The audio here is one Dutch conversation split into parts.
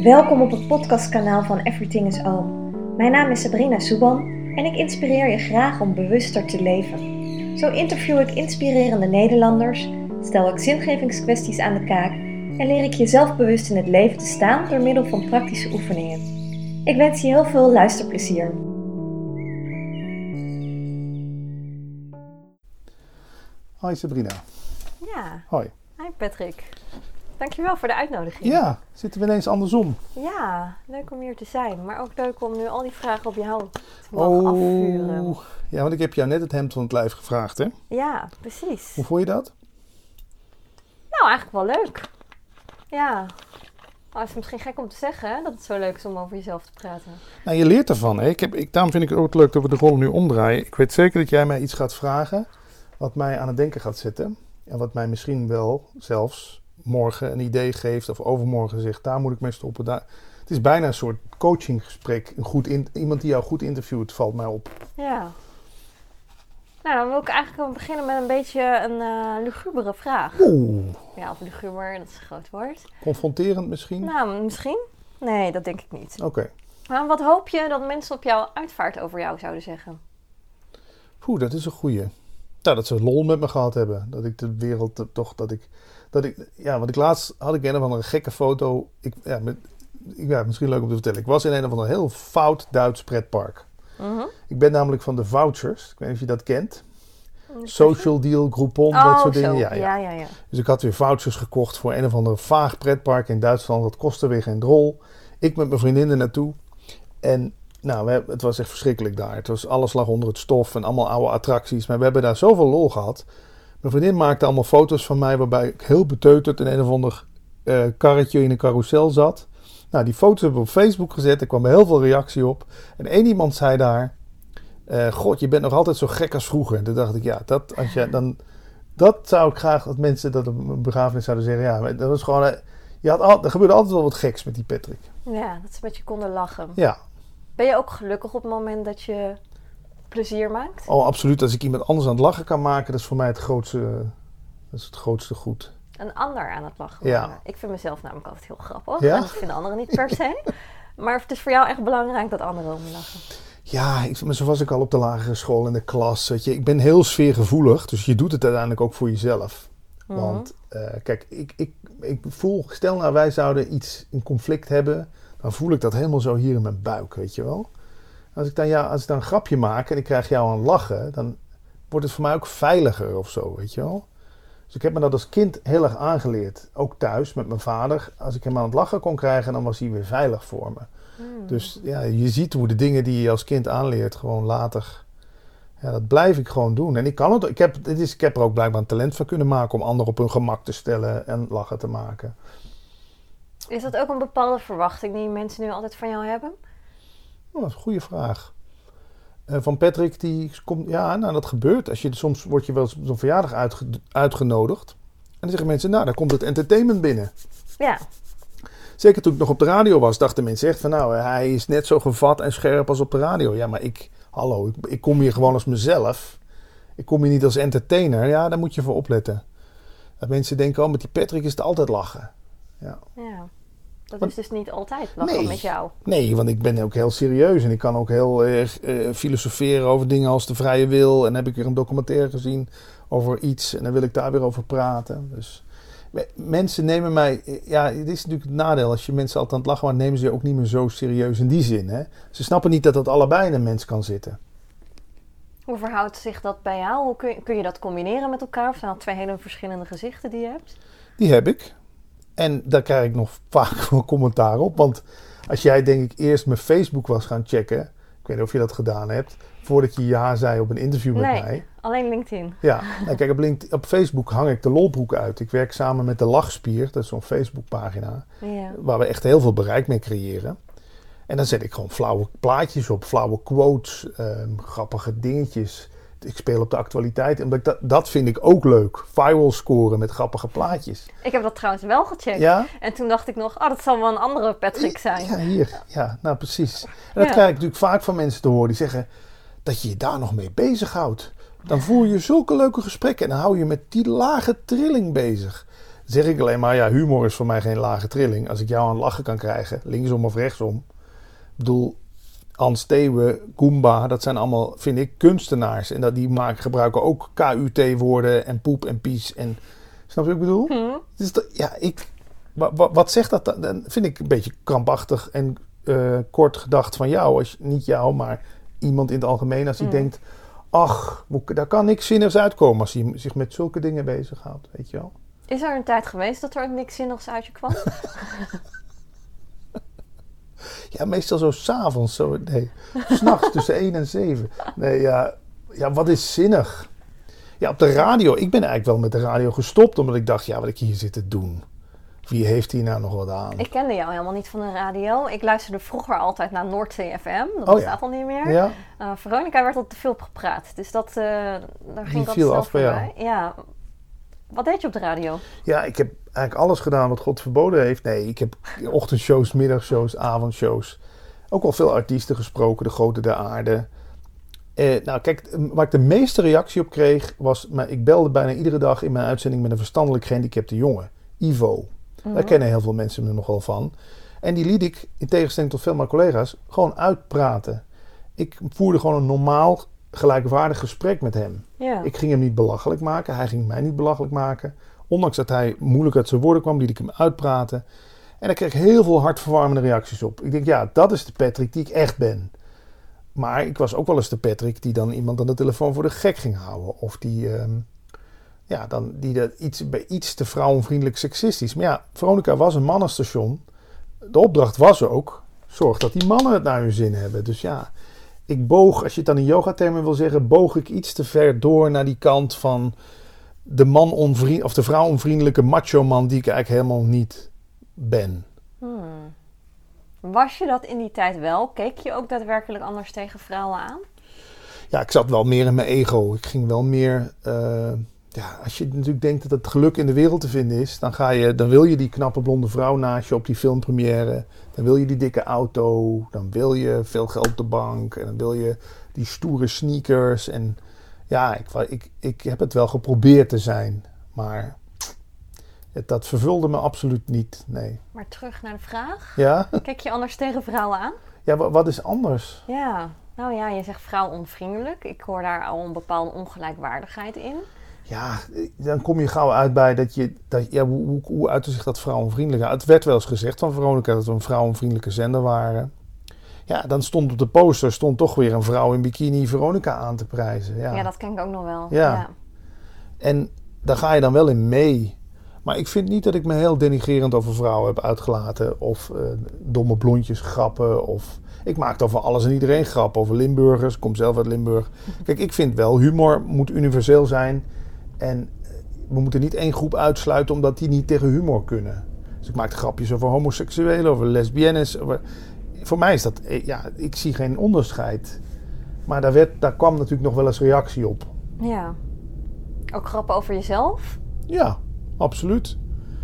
Welkom op het podcastkanaal van Everything is All. Mijn naam is Sabrina Soeban en ik inspireer je graag om bewuster te leven. Zo interview ik inspirerende Nederlanders, stel ik zingevingskwesties aan de kaak en leer ik je zelfbewust in het leven te staan door middel van praktische oefeningen. Ik wens je heel veel luisterplezier. Hoi Sabrina. Ja, Hoi. hi Patrick. Dankjewel voor de uitnodiging. Ja, zitten we ineens andersom. Ja, leuk om hier te zijn. Maar ook leuk om nu al die vragen op jou te mogen afvuren. Oh, ja, want ik heb jou net het hemd van het lijf gevraagd, hè? Ja, precies. Hoe vond je dat? Nou, eigenlijk wel leuk. Ja. Oh, het is misschien gek om te zeggen hè, dat het zo leuk is om over jezelf te praten. Nou, je leert ervan, hè? Ik heb, ik, daarom vind ik het ook leuk dat we de rollen nu omdraaien. Ik weet zeker dat jij mij iets gaat vragen wat mij aan het denken gaat zetten. En wat mij misschien wel zelfs morgen een idee geeft of overmorgen zegt, daar moet ik mee stoppen. Daar. Het is bijna een soort coachinggesprek. Een goed in, iemand die jou goed interviewt, valt mij op. Ja. Nou, dan wil ik eigenlijk wel beginnen met een beetje een eh lugubere vraag. Oeh, Ja, of luguber, dat is een groot woord. confronterend misschien? Nou, misschien? Nee, dat denk ik niet. Oké. Maar wat hoop je dat mensen op jouw uitvaart over jou zouden zeggen? Oeh, dat is een goeie. Nou, dat ze lol met me gehad hebben. Dat ik de wereld toch, dat ik, dat ik, ja, want ik laatst had ik een of andere gekke foto. Ik, ja, met, ja, misschien leuk om te vertellen. Ik was in een of ander heel fout Duits pretpark. Mhm. Ik ben namelijk van de vouchers. Ik weet niet of je dat kent. Social Deal, Groupon, dat soort dingen. Oh. Ja, ja. ja. Dus ik had weer vouchers gekocht voor een of ander vaag pretpark in Duitsland. Dat kostte weer geen drol. Ik met mijn vriendinnen naartoe. En nou, we het was echt verschrikkelijk daar. Het was, alles lag onder het stof en allemaal oude attracties. Maar we hebben daar zoveel lol gehad. Mijn vriendin maakte allemaal foto's van mij waarbij ik heel beteuterd in een of ander eh, karretje in een carousel zat. Nou, die foto's hebben we op Facebook gezet. Er kwam heel veel reactie op. En één iemand zei daar... eh, God, je bent nog altijd zo gek als vroeger. En toen dacht ik, ja, dat, als je, dan, dat zou ik graag dat mensen dat op een begrafenis zouden zeggen. Ja, dat was gewoon... eh, Je had al, er gebeurde altijd wel wat geks met die Patrick. Ja, dat ze met je konden lachen. Ja, Ben je ook gelukkig op het moment dat je plezier maakt? oh, absoluut. Als ik iemand anders aan het lachen kan maken, dat is voor mij het grootste, dat is het grootste goed. Een ander aan het lachen Ja. maken. Ik vind mezelf namelijk altijd heel grappig. Ja? En dat vinden anderen niet per se. Maar het is voor jou echt belangrijk dat anderen om lachen. Ja, ik, maar zo was ik al op de lagere school in de klas. Weet je. Ik ben heel sfeergevoelig, dus je doet het uiteindelijk ook voor jezelf. Mhm. Want eh, kijk, ik, ik, ik voel, stel nou wij zouden iets, een conflict hebben, dan voel ik dat helemaal zo hier in mijn buik, weet je wel. Als ik dan, ja, als ik dan een grapje maak en ik krijg jou aan lachen, dan wordt het voor mij ook veiliger of zo, weet je wel. Dus ik heb me dat als kind heel erg aangeleerd. Ook thuis met mijn vader. Als ik hem aan het lachen kon krijgen, dan was hij weer veilig voor me. Hmm. Dus ja, je ziet hoe de dingen die je als kind aanleert, gewoon later. Ja, dat blijf ik gewoon doen. En ik kan het. Ik heb, dit is, ik heb er ook blijkbaar een talent van kunnen maken om anderen op hun gemak te stellen en lachen te maken. Is dat ook een bepaalde verwachting die mensen nu altijd van jou hebben? Oh, dat is een goede vraag. Eh, van Patrick, die komt. Ja, nou, dat gebeurt. Als je, soms word je wel eens op zo'n verjaardag uitge- uitgenodigd. En dan zeggen mensen, nou, daar komt het entertainment binnen. Ja. Zeker toen ik nog op de radio was, dachten mensen echt van nou, hij is net zo gevat en scherp als op de radio. Ja, maar ik, hallo, ik, ik kom hier gewoon als mezelf. Ik kom hier niet als entertainer. Ja, daar moet je voor opletten. Dat mensen denken, oh, met die Patrick is het altijd lachen. Ja. ja. Dat Want- is dus niet altijd lachen Nee. met jou. Nee, want ik ben ook heel serieus en ik kan ook heel erg eh, filosoferen over dingen als de vrije wil. En heb ik weer een documentaire gezien over iets en dan wil ik daar weer over praten. Dus me- mensen nemen mij, eh, ja, dit is natuurlijk het nadeel. Als je mensen altijd aan het lachen maakt, nemen ze je ook niet meer zo serieus in die zin. Hè? Ze snappen niet dat dat allebei in een mens kan zitten. Hoe verhoudt zich dat bij jou? Hoe kun je, kun je dat combineren met elkaar? Of zijn dat twee hele verschillende gezichten die je hebt? Die heb ik. En daar krijg ik nog vaak wel commentaar op. Want als jij denk ik eerst mijn Facebook was gaan checken. Ik weet niet of je dat gedaan hebt. Voordat je ja zei op een interview met Nee. mij. Alleen LinkedIn. Ja, nou, kijk, op, LinkedIn, op Facebook hang ik de lolbroek uit. Ik werk samen met de Lachspier, dat is zo'n Facebookpagina, Ja. waar we echt heel veel bereik mee creëren. En dan zet ik gewoon flauwe plaatjes op, flauwe quotes, ehm, grappige dingetjes. Ik speel op de actualiteit, ik dat, dat vind ik ook leuk. Viral scoren met grappige plaatjes. Ik heb dat trouwens wel gecheckt. Ja? En toen dacht ik nog, oh, dat zal wel een andere Patrick zijn. Ja, hier. Ja, nou precies. En dat Ja. krijg ik natuurlijk vaak van mensen te horen die zeggen dat je je daar nog mee bezighoudt. Dan voer je zulke leuke gesprekken en dan hou je met die lage trilling bezig. zeg ik alleen maar, ja, humor is voor mij geen lage trilling. Als ik jou aan het lachen kan krijgen, linksom of rechtsom. Ik bedoel, Hans Goomba, dat zijn allemaal, vind ik, kunstenaars. En dat, die maken, gebruiken ook KUT-woorden en poep en pies. En, snap je wat ik bedoel? Hm. Dus dat, ja, ik, wa- wa- wat zegt dat dan? Vind ik een beetje krampachtig en eh, kort gedacht van jou. Als, niet jou, maar iemand in het algemeen. Als die Mm. denkt, ach, daar kan niks zinnigs uitkomen. Als hij zich met zulke dingen bezighoudt, weet je wel. Is er een tijd geweest dat er ook niks zinnigs uit je kwam? Ja, meestal zo s'avonds. Zo, nee, s'nachts tussen 1 en 7. Nee, ja, ja, wat is zinnig? Ja, op de radio. Ik ben eigenlijk wel met de radio gestopt. Omdat ik dacht, ja, wat ik hier zit te doen. Wie heeft hier nou nog wat aan? ik kende jou helemaal niet van de radio. Ik luisterde vroeger altijd naar Noordzee FM. Dat Oh, bestaat ja. al niet meer. Ja? Uh, Veronica werd al te veel gepraat. Dus dat, eh, daar ging Die snel af bij jou. Ja. Wat deed je op de radio? Ja, ik heb eigenlijk alles gedaan wat God verboden heeft. Nee, ik heb ochtendshows, middagshows, avondshows. Ook wel veel artiesten gesproken, de grote der aarde. Eh, nou, kijk, waar ik de meeste reactie op kreeg, was... Maar ik belde bijna iedere dag in mijn uitzending met een verstandelijk gehandicapte jongen. Ivo. Daar kennen heel veel mensen me nog wel van. En die liet ik, in tegenstelling tot veel van mijn collega's, gewoon uitpraten. Ik voerde gewoon een normaal, gelijkwaardig gesprek met hem. Ja. Ik ging hem niet belachelijk maken. Hij ging mij niet belachelijk maken. Ondanks dat hij moeilijk uit zijn woorden kwam, liet ik hem uitpraten. En daar kreeg ik heel veel hartverwarmende reacties op. Ik denk, ja, dat is de Patrick die ik echt ben. Maar ik was ook wel eens de Patrick die dan iemand aan de telefoon voor de gek ging houden. Of die, ehm, ja, dan, die dat iets, bij iets te vrouwenvriendelijk seksistisch. Maar ja, Veronica was een mannenstation. De opdracht was ook, zorg dat die mannen het naar hun zin hebben. Dus ja, ik boog, als je het dan in yogatermen wil zeggen, boog ik iets te ver door naar die kant van de man onvriend, of de vrouw onvriendelijke macho man die ik eigenlijk helemaal niet ben. Hmm. Was je dat in die tijd wel? Keek je ook daadwerkelijk anders tegen vrouwen aan? Ja, ik zat wel meer in mijn ego. Ik ging wel meer. eh, ja, als je natuurlijk denkt dat het geluk in de wereld te vinden is, dan, ga je, dan wil je die knappe blonde vrouw naast je op die filmpremière. Dan wil je die dikke auto. Dan wil je veel geld op de bank. En dan wil je die stoere sneakers. En ja, ik, ik, ik heb het wel geprobeerd te zijn. Maar het, dat vervulde me absoluut niet. Nee. Maar terug naar de vraag. Ja, Kijk je anders tegen vrouwen aan? ja wa- wat is anders? Ja. Nou ja, je zegt vrouw onvriendelijk. Ik hoor daar al een bepaalde ongelijkwaardigheid in. Ja, dan kom je gauw uit bij dat je. Dat, ja, hoe, hoe, hoe uitte zich dat vrouwenvriendelijk? Het werd wel eens gezegd van Veronica dat we een vrouwenvriendelijke zender waren. Ja, dan stond op de poster stond toch weer een vrouw in bikini Veronica aan te prijzen. Ja. Ja, dat ken ik ook nog wel. Ja. En daar ga je dan wel in mee. Maar ik vind niet dat ik me heel denigrerend over vrouwen heb uitgelaten. Of eh, domme blondjes grappen. Of ik maak over alles en iedereen grappen. Over Limburgers. Ik kom zelf uit Limburg. Kijk, ik vind wel, humor moet universeel zijn. En eh, we moeten niet één groep uitsluiten omdat die niet tegen humor kunnen. Dus ik maak grapjes over homoseksuelen, over lesbiennes. Over... Voor mij is dat, eh, ja, ik zie geen onderscheid. Maar daar, werd, daar kwam natuurlijk nog wel eens reactie op. Ja. Ook grappen over jezelf? Ja, absoluut.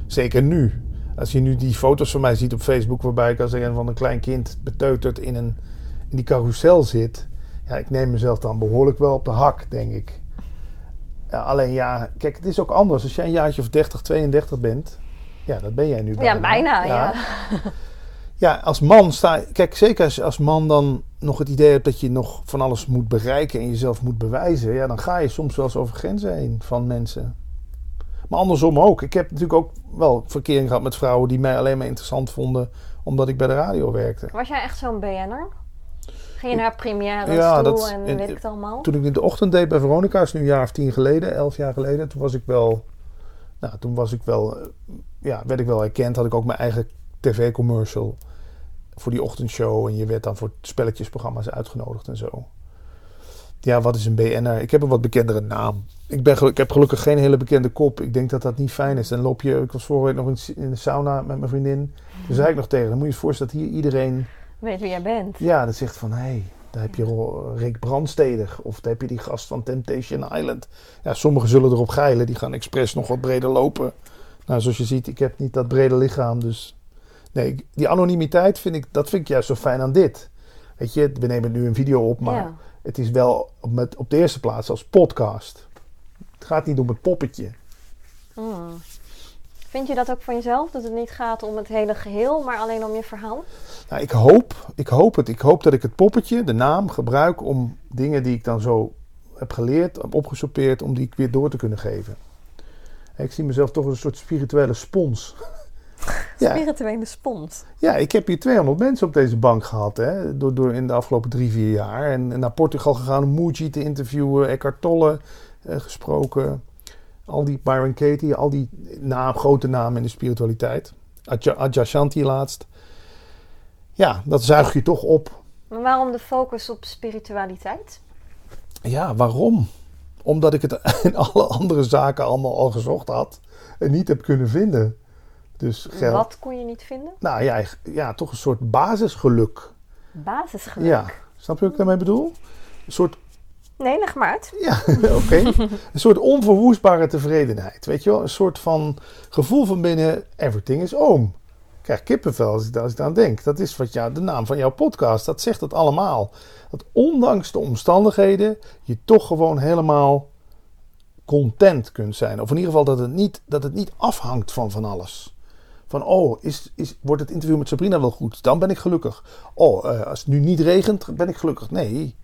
Zeker nu. Als je nu die foto's van mij ziet op Facebook, waarbij ik als een van een klein kind beteuterd in, een, in die carousel zit. Ja, ik neem mezelf dan behoorlijk wel op de hak, denk ik. Ja, alleen ja, kijk, het is ook anders. Als jij een jaartje of 30, 32 bent. Ja, dat ben jij nu bijna. Ja, bijna. Ja. Ja, als man sta Kijk, zeker als je als man dan nog het idee hebt dat je nog van alles moet bereiken en jezelf moet bewijzen. Ja, dan ga je soms wel eens over grenzen heen van mensen. Maar andersom ook. Ik heb natuurlijk ook wel verkering gehad met vrouwen die mij alleen maar interessant vonden omdat ik bij de radio werkte. Was jij echt zo'n BN'er? Ging je naar première Ja, toe dat- en en- weet ik het allemaal? Toen ik in de ochtend deed bij Veronica, is nu een jaar of tien geleden, elf jaar geleden, toen was ik wel, nou, toen was ik wel, eh, ja, werd ik wel herkend. Had ik ook mijn eigen tv-commercial voor die ochtendshow en je werd dan voor spelletjesprogramma's uitgenodigd en zo. Ja, wat is een BN'er? Ik heb een wat bekendere naam. Ik, ben, ik heb gelukkig geen hele bekende kop. Ik denk dat dat niet fijn is. Dan loop je, ik was vorige week nog in de sauna met mijn vriendin. Toen zei ik nog tegen, dan moet je je voorstellen dat hier iedereen Weet wie jij bent. ja, dat zegt van, hé, hey, daar heb je Rick Brandsteder. Of daar heb je die gast van Temptation Island. Ja, sommigen zullen erop geilen. Die gaan expres nog wat breder lopen. Nou, zoals je ziet, ik heb niet dat brede lichaam. Dus nee, die anonimiteit vind ik, dat vind ik juist zo fijn aan dit. Weet je, we nemen nu een video op, maar Ja. het is wel op, met, op de eerste plaats als podcast. Het gaat niet om het poppetje. Hmm. Vind je dat ook van jezelf? Dat het niet gaat om het hele geheel, maar alleen om je verhaal? Nou, ik hoop, ik hoop het. Ik hoop dat ik het poppetje, de naam, gebruik om dingen die ik dan zo heb geleerd, heb om die weer door te kunnen geven. Ik zie mezelf toch als een soort spirituele spons. Ja. Spirituele spons. Ja, ik heb hier 200 mensen op deze bank gehad hè, door, door in de afgelopen drie, vier jaar. En, en naar Portugal gegaan om Muji te interviewen, Eckhart Tolle eh, gesproken. Al die Byron Katie, al die naam, grote namen in de spiritualiteit. Adyashanti laatst. Ja, dat zuig je toch op. Maar waarom de focus op spiritualiteit? Ja, waarom? Omdat ik het in alle andere zaken allemaal al gezocht had en niet heb kunnen vinden. Dus geld. Wat kon je niet vinden? Nou ja, ja, toch een soort basisgeluk. Basisgeluk? Ja, snap je wat ik daarmee bedoel? Een soort... Nee, leg. Ja, oké. een soort onverwoestbare tevredenheid, weet je wel? Een soort van gevoel van binnen, everything is oom. Ik krijg kippenvel als ik, als aan denk. Dat is wat jou, de naam van jouw podcast, dat zegt het allemaal. Dat ondanks de omstandigheden je toch gewoon helemaal content kunt zijn. Of in ieder geval dat het niet, dat het niet afhangt van van alles. Van, oh, is, is, wordt het interview met Sabrina wel goed? Dan ben ik gelukkig. Oh, uh, als het nu niet regent, ben ik gelukkig. Nee,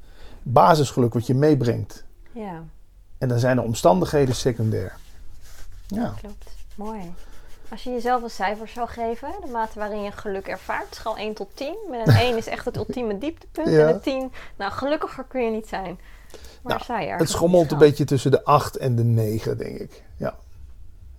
basisgeluk wat je meebrengt. Ja. En dan zijn de omstandigheden secundair. Ja. Klopt, mooi. Als je jezelf een cijfer zou geven, de mate waarin je geluk ervaart, schaal 1 tot 10. Met een 1 is echt het ultieme dieptepunt. En een 10, nou gelukkiger kun je niet zijn. Waar nou, je Het schommelt een beetje tussen de 8 en de 9, denk ik. Ja.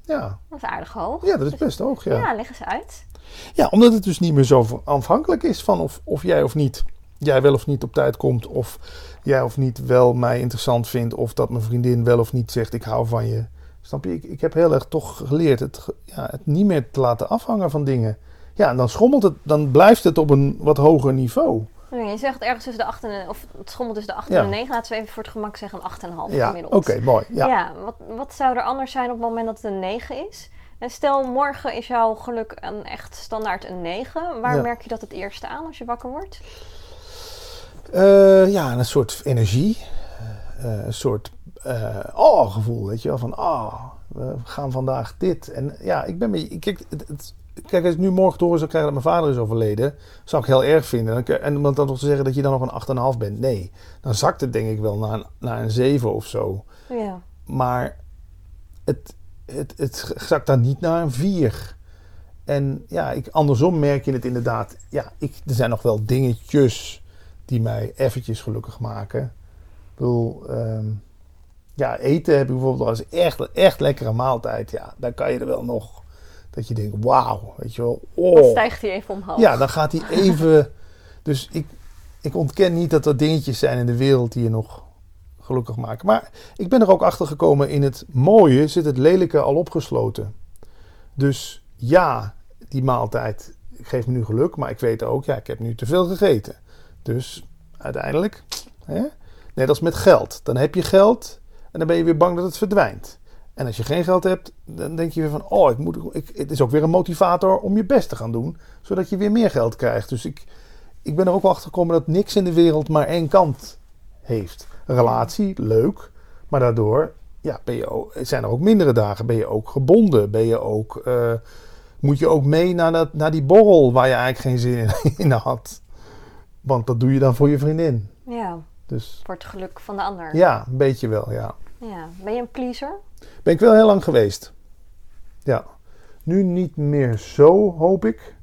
Ja. Dat is aardig hoog. Ja, dat is best hoog, ja. Ja, leg eens uit. Ja, omdat het dus niet meer zo afhankelijk is van of, of jij of niet, jij wel of niet op tijd komt, of jij of niet wel mij interessant vindt, of dat mijn vriendin wel of niet zegt ik hou van je. Snap je? Ik, ik heb heel erg toch geleerd het, ja, het niet meer te laten afhangen van dingen. Ja, en dan schommelt het, dan blijft het op een wat hoger niveau. Je zegt ergens tussen de 8 en of het schommelt tussen de 8 en de 9. Laten we even voor het gemak zeggen een 8,5 ja, gemiddeld. Oké, mooi. Ja, ja wat, wat zou er anders zijn op het moment dat het een 9 is? En stel, morgen is jouw geluk een echt standaard een 9. Waar merk je dat het eerste aan als je wakker wordt? Uh, ja, een soort energie. Uh, een soort uh, oh gevoel, weet je wel. Van, oh, we gaan vandaag dit. En ja, ik ben mee... Kijk, het, het, kijk, als ik nu morgen horen zou krijgen dat mijn vader is overleden... zou ik heel erg vinden. En om dan nog te zeggen dat je dan nog een 8,5 bent. Nee, dan zakt het denk ik wel naar een, naar een 7 of zo. Ja. Maar het, het, het zakt dan niet naar een 4. En ja, ik, andersom merk je het inderdaad. Ja, ik, er zijn nog wel dingetjes die mij eventjes gelukkig maken. Ik bedoel, ehm, ja, eten heb ik bijvoorbeeld als echt, echt lekkere maaltijd. Ja, dan kan je er wel nog dat je denkt, wauw, weet je wel. Oh. Dan stijgt hij even omhoog. Ja, dan gaat hij even... dus ik, ik ontken niet dat er dingetjes zijn in de wereld die je nog gelukkig maken. Maar ik ben er ook achter gekomen, in het mooie zit het lelijke al opgesloten. Dus ja, die maaltijd geeft me nu geluk, maar ik weet ook, ja, ik heb nu te veel gegeten. Dus uiteindelijk, hè, net als met geld. Dan heb je geld en dan ben je weer bang dat het verdwijnt. En als je geen geld hebt, dan denk je weer van, oh, ik moet, ik, het is ook weer een motivator om je best te gaan doen, zodat je weer meer geld krijgt. Dus ik, ik ben er ook wel achter gekomen dat niks in de wereld maar één kant heeft. Relatie, leuk, maar daardoor ja, zijn er ook mindere dagen. Ben je ook gebonden? Ben je ook, uh, moet je ook mee naar, dat, naar die borrel waar je eigenlijk geen zin in, in had? Want dat doe je dan voor je vriendin. Ja. Dus, voor het geluk van de ander. Ja, een beetje wel, ja. ja. Ben je een pleaser? Ben ik wel heel lang geweest. Ja. Nu niet meer zo, hoop ik.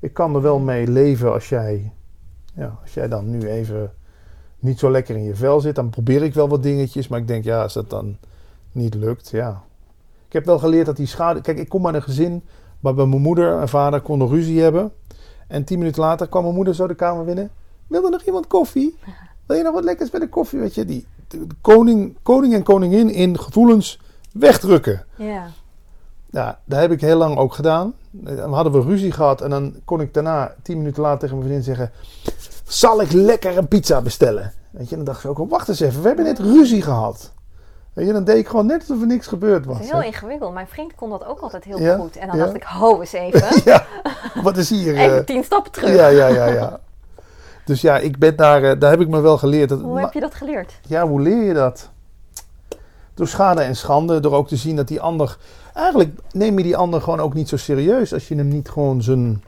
Ik kan er wel mee leven als jij, ja, als jij dan nu even niet zo lekker in je vel zit. Dan probeer ik wel wat dingetjes. Maar ik denk, ja, als dat dan niet lukt, ja. Ik heb wel geleerd dat die schade... Kijk, ik kom uit een gezin waarbij mijn moeder en vader konden ruzie hebben. En tien minuten later kwam mijn moeder zo de kamer binnen. Wil er nog iemand koffie? Wil je nog wat lekkers bij de koffie? Weet je, die de koning, koning en koningin in gevoelens wegdrukken. Ja. Ja, dat heb ik heel lang ook gedaan. Dan hadden we ruzie gehad en dan kon ik daarna, tien minuten later, tegen mijn vriendin zeggen: Zal ik lekker een pizza bestellen? Weet je, dan dacht ik ook: Wacht eens even, we hebben net ruzie gehad. Weet je, dan deed ik gewoon net alsof er niks gebeurd was. Dat is heel ingewikkeld. Mijn vriend kon dat ook altijd heel goed. En dan dacht ik: Ho eens even. ja, wat is hier? even uh, tien stappen terug. Ja, ja, ja, ja. Dus ja, ik ben daar, uh, daar heb ik me wel geleerd. Dat, hoe heb je dat geleerd? Ja, hoe leer je dat? door schade en schande. Door ook te zien dat die ander. Eigenlijk neem je die ander gewoon ook niet zo serieus als je hem niet gewoon zijn.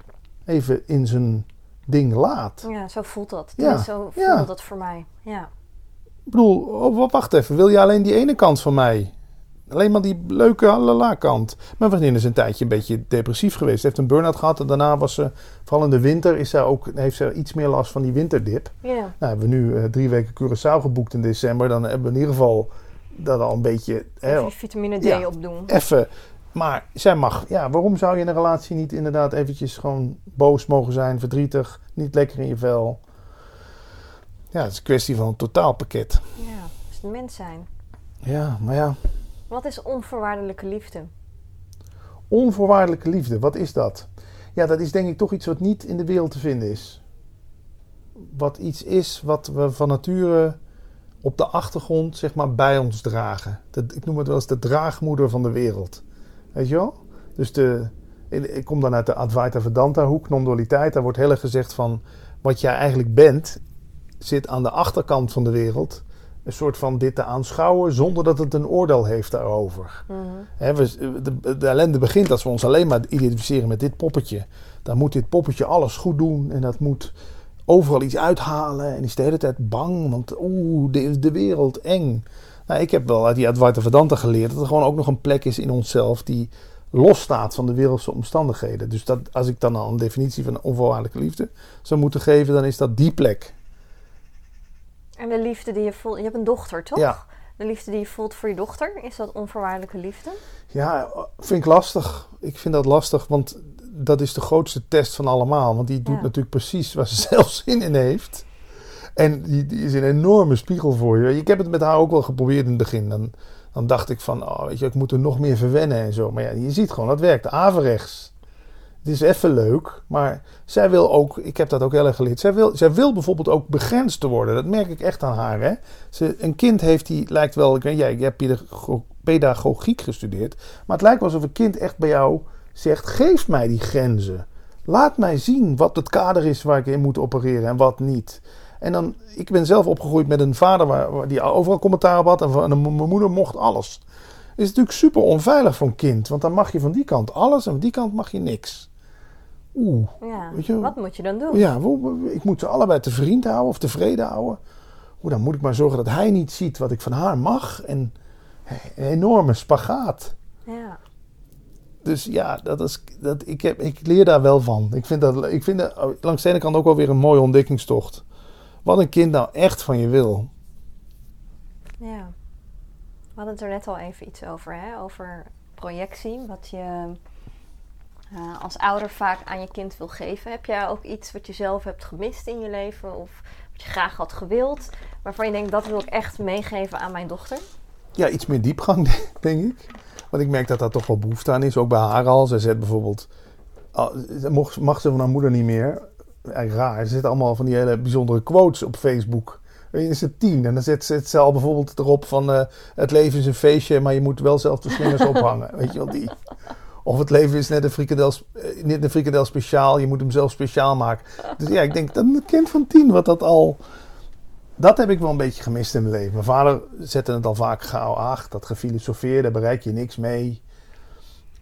even in zijn ding laat. Ja, zo voelt dat. Ja, Ja. Zo voelt ja. dat voor mij. Ja. Ik bedoel, oh, wacht even. Wil je alleen die ene kant van mij? Alleen maar die leuke halala kant. Mijn vriendin is een tijdje een beetje depressief geweest. Ze heeft een burn-out gehad. En daarna was ze, vooral in de winter, is zij ook, heeft ze iets meer last van die winterdip. Ja. Nou, hebben we nu eh, drie weken Curaçao geboekt in december. Dan hebben we in ieder geval dat al een beetje... Even vitamine D Ja. opdoen. even. Maar zij mag. Ja, waarom zou je in een relatie niet inderdaad eventjes gewoon boos mogen zijn, verdrietig, niet lekker in je vel? Ja, het is een kwestie van een totaalpakket. Ja, het mens zijn. Ja, maar ja. Wat is onvoorwaardelijke liefde? Onvoorwaardelijke liefde, wat is dat? Ja, dat is denk ik toch iets wat niet in de wereld te vinden is. Wat iets is wat we van nature op de achtergrond zeg maar bij ons dragen. Dat, ik noem het wel eens de draagmoeder van de wereld. Weet je wel? Dus de, ik kom dan uit de Advaita Vedanta hoek, non-dualiteit. Daar wordt heel erg gezegd van wat jij eigenlijk bent, zit aan de achterkant van de wereld. Een soort van dit te aanschouwen zonder dat het een oordeel heeft daarover. Mhm. We, de, de ellende begint als we ons alleen maar identificeren met dit poppetje. Dan moet dit poppetje alles goed doen en dat moet overal iets uithalen. En is de hele tijd bang, want oeh, de, de wereld, eng. Nou, ik heb wel uit die Advaita Vedanta geleerd dat er gewoon ook nog een plek is in onszelf die losstaat van de wereldse omstandigheden. Dus dat, als ik dan al een definitie van onvoorwaardelijke liefde zou moeten geven, dan is dat die plek. En de liefde die je voelt... Je hebt een dochter, toch? Ja. De liefde die je voelt voor je dochter, is dat onvoorwaardelijke liefde? Ja, vind ik lastig. Ik vind dat lastig, want dat is de grootste test van allemaal. Want die doet Ja. natuurlijk precies waar ze zelf zin in heeft. En die, die is een enorme spiegel voor je. Ik heb het met haar ook wel geprobeerd in het begin. Dan, dan dacht ik van, oh, weet je, ik moet er nog meer verwennen en zo. Maar ja, je ziet gewoon, dat werkt averechts. Het is even leuk, maar zij wil ook, ik heb dat ook heel erg geleerd. Zij wil, zij wil bijvoorbeeld ook begrensd worden. Dat merk ik echt aan haar. Hè? Ze, een kind heeft die, lijkt wel, ik weet, jij, hebt pedago- pedagogiek gestudeerd. Maar het lijkt alsof een kind echt bij jou zegt: geef mij die grenzen. Laat mij zien wat het kader is waar ik in moet opereren en wat niet. En dan, ik ben zelf opgegroeid met een vader waar, die overal commentaar op had. En, van- mijn moeder mocht alles. Is natuurlijk super onveilig voor een kind. Want dan mag je van die kant alles en van die kant mag je niks. Oeh. Ja. Weet je- Wat moet je dan doen? Ja, ik moet ze allebei te vriend houden of tevreden houden. Hoe dan moet ik maar zorgen dat hij niet ziet wat ik van haar mag. En een enorme spagaat. Ja. Dus ja, dat is, dat, ik, heb, ik leer daar wel van. Ik vind dat, ik vind dat oh, langs de ene kant ook wel weer een mooie ontdekkingstocht. Wat een kind nou echt van je wil. Ja. We hadden het er net al even iets over, hè? over projectie. Wat je eh, als ouder vaak aan je kind wil geven. Heb jij ook iets wat je zelf hebt gemist in je leven? Of wat je graag had gewild? Waarvan je denkt, dat wil ik echt meegeven aan mijn dochter? Ja, iets meer diepgang, denk ik. Want ik merk dat daar toch wel behoefte aan is. Ook bij haar al. Zij zet bijvoorbeeld... Mag ze van haar moeder niet meer. Eigenlijk raar. Ze zet allemaal van die hele bijzondere quotes op Facebook. Is het tien. En dan zet, zet ze al bijvoorbeeld erop van... eh, het leven is een feestje, maar je moet wel zelf de slingers ophangen. Weet je wel, die... Of het leven is net een frikandel, eh, net een frikandel speciaal. Je moet hem zelf speciaal maken. Dus ja, ik denk dat een kind van tien wat dat al... Dat heb ik wel een beetje gemist in mijn leven. Mijn vader zette het al vaak gauw ach, dat gefilosofeer, daar bereik je niks mee.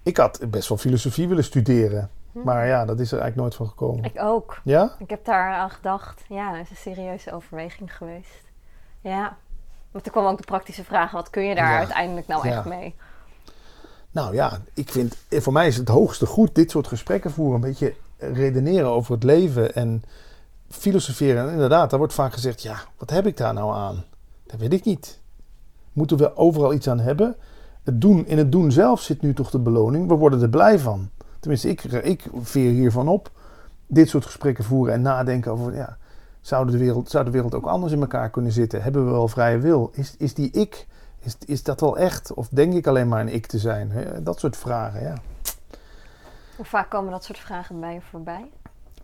Ik had best wel filosofie willen studeren. Maar ja, dat is er eigenlijk nooit van gekomen. Ik ook. Ja? Ik heb daar aan gedacht. Ja, dat is een serieuze overweging geweest. Ja. Maar toen kwam ook de praktische vraag, wat kun je daar Ja. uiteindelijk nou Ja. echt mee? Nou ja, ik vind, voor mij is het hoogste goed dit soort gesprekken voeren. Een beetje redeneren over het leven en filosoferen. En inderdaad, daar wordt vaak gezegd, ja, wat heb ik daar nou aan? Dat weet ik niet. Moeten we overal iets aan hebben? Het doen, in het doen zelf zit nu toch de beloning. We worden er blij van. Tenminste, ik, ik veer hiervan op. Dit soort gesprekken voeren en nadenken over, ja, zou de wereld, zou de wereld ook anders in elkaar kunnen zitten? Hebben we wel vrije wil? Is, is die ik, is, is dat wel echt? Of denk ik alleen maar een ik te zijn? Hè? Dat soort vragen, ja. Hoe vaak komen dat soort vragen bij je voorbij?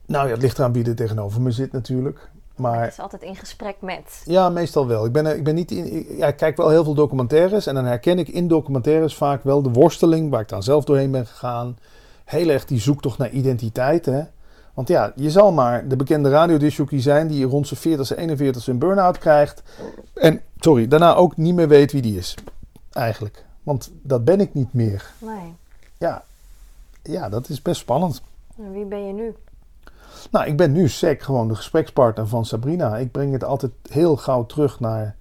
Nou ja, het ligt eraan wie er tegenover me zit natuurlijk. Het Maar is altijd in gesprek met. ja, meestal wel. Ik, ben, ik, ben niet in, ik- ja, ik kijk wel heel veel documentaires. En dan herken ik in documentaires vaak wel de worsteling waar ik dan zelf doorheen ben gegaan. Heel erg die zoektocht naar identiteit. Hè? Want ja, je zal maar de bekende radiodisjockey zijn die rond zijn 40ste, 41ste een burn-out krijgt. En, sorry, daarna ook niet meer weet wie die is. eigenlijk. Want dat ben ik niet meer. Nee. Ja, ja dat is best spannend. En wie ben je nu? Nou, ik ben nu SEC gewoon de gesprekspartner van Sabrina. Ik breng het altijd heel gauw terug naar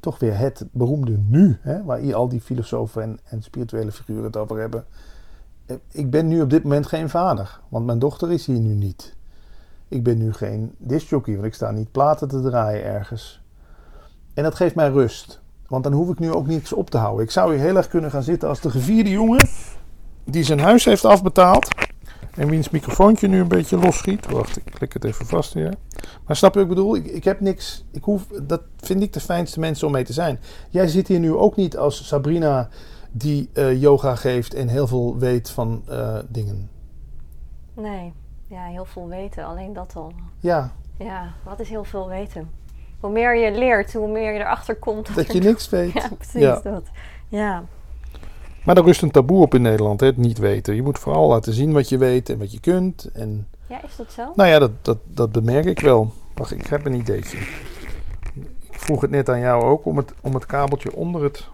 toch weer het beroemde nu. Hè, waar hier al die filosofen en, en spirituele figuren het over hebben. Eh, Ik ben nu op dit moment geen vader, want mijn dochter is hier nu niet. Ik ben nu geen discjockey, want ik sta niet platen te draaien ergens. En dat geeft mij rust. Want dan hoef ik nu ook niks op te houden. Ik zou hier heel erg kunnen gaan zitten als de gevierde jongen die zijn huis heeft afbetaald. En wiens microfoontje nu een beetje losschiet. Wacht, ik klik het even vast hier. Maar snap je wat ik bedoel? Ik, ik heb niks. Ik hoef, dat vind ik de fijnste mensen om mee te zijn. Jij zit hier nu ook niet als Sabrina die eh, yoga geeft en heel veel weet van eh, dingen. Nee. Ja, heel veel weten. Alleen dat al. Ja, Ja, wat is heel veel weten? Hoe meer je leert, hoe meer je erachter komt. dat je niks weet. Ja, precies Ja. dat. Ja. Maar daar rust een taboe op in Nederland, hè, het niet weten. Je moet vooral laten zien wat je weet en wat je kunt. En ja, is dat zo? Nou ja, dat, dat, dat bemerk ik wel. Wacht, ik heb een ideetje. Ik vroeg het net aan jou ook om het, om het kabeltje onder het.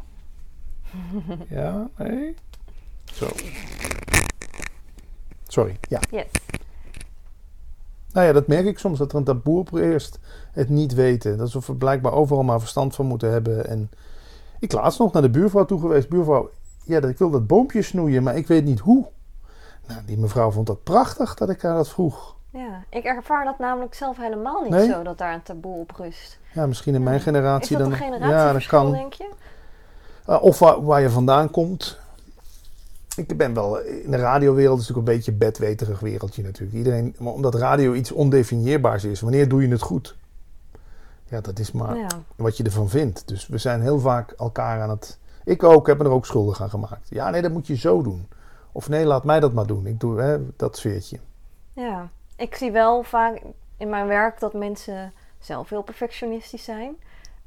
Ja, nee. Zo. Sorry, ja. Yes. Nou ja, dat merk ik soms, dat er een taboe op eerst het niet weten. Dat we blijkbaar overal maar verstand van moeten hebben. En ik laatst nog naar de buurvrouw toe geweest. Buurvrouw, ja, dat- ik wil dat boompje snoeien, maar ik weet niet hoe. Nou, die mevrouw vond dat prachtig dat ik haar dat vroeg. Ja, ik ervaar dat namelijk zelf helemaal niet Nee? zo, dat daar een taboe op rust. Ja, misschien in mijn Is generatie dat dan. een ja, dat kan. denk je? Uh, of waar, waar je vandaan komt. Ik ben wel in de radiowereld is natuurlijk een beetje een bedweterig wereldje natuurlijk. Iedereen, maar omdat radio iets ondefinieerbaars is. Wanneer doe je het goed? Ja, dat is maar Ja. wat je ervan vindt. Dus we zijn heel vaak elkaar aan het. Ik ook, heb me er ook schuldig aan gemaakt. Ja, nee, dat moet je zo doen. Of nee, laat mij dat maar doen. Ik doe hè, dat sfeertje. ja, ik zie wel vaak in mijn werk dat mensen zelf heel perfectionistisch zijn.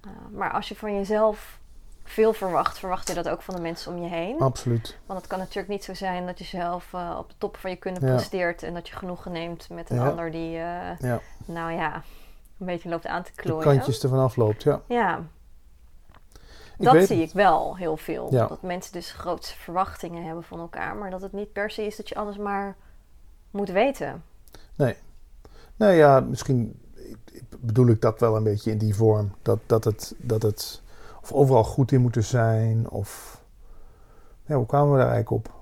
Uh, maar als je van jezelf veel verwacht, verwacht je dat ook van de mensen om je heen. Absoluut. Want het kan natuurlijk niet zo zijn dat je zelf uh, op de top van je kunnen Ja. presteert en dat je genoegen neemt met een Ja. ander die, uh, Ja. nou ja, een beetje loopt aan te De klooien. kantjes ervan afloopt, ja. Ja, Ik dat weet zie ik wel heel veel. Dat mensen dus grootste verwachtingen hebben van elkaar, maar dat het niet per se is dat je alles maar moet weten. Nou ja, misschien bedoel ik dat wel een beetje in die vorm. Dat, dat, het, dat het of overal goed in moeten zijn. Of ja, hoe kwamen we daar eigenlijk op?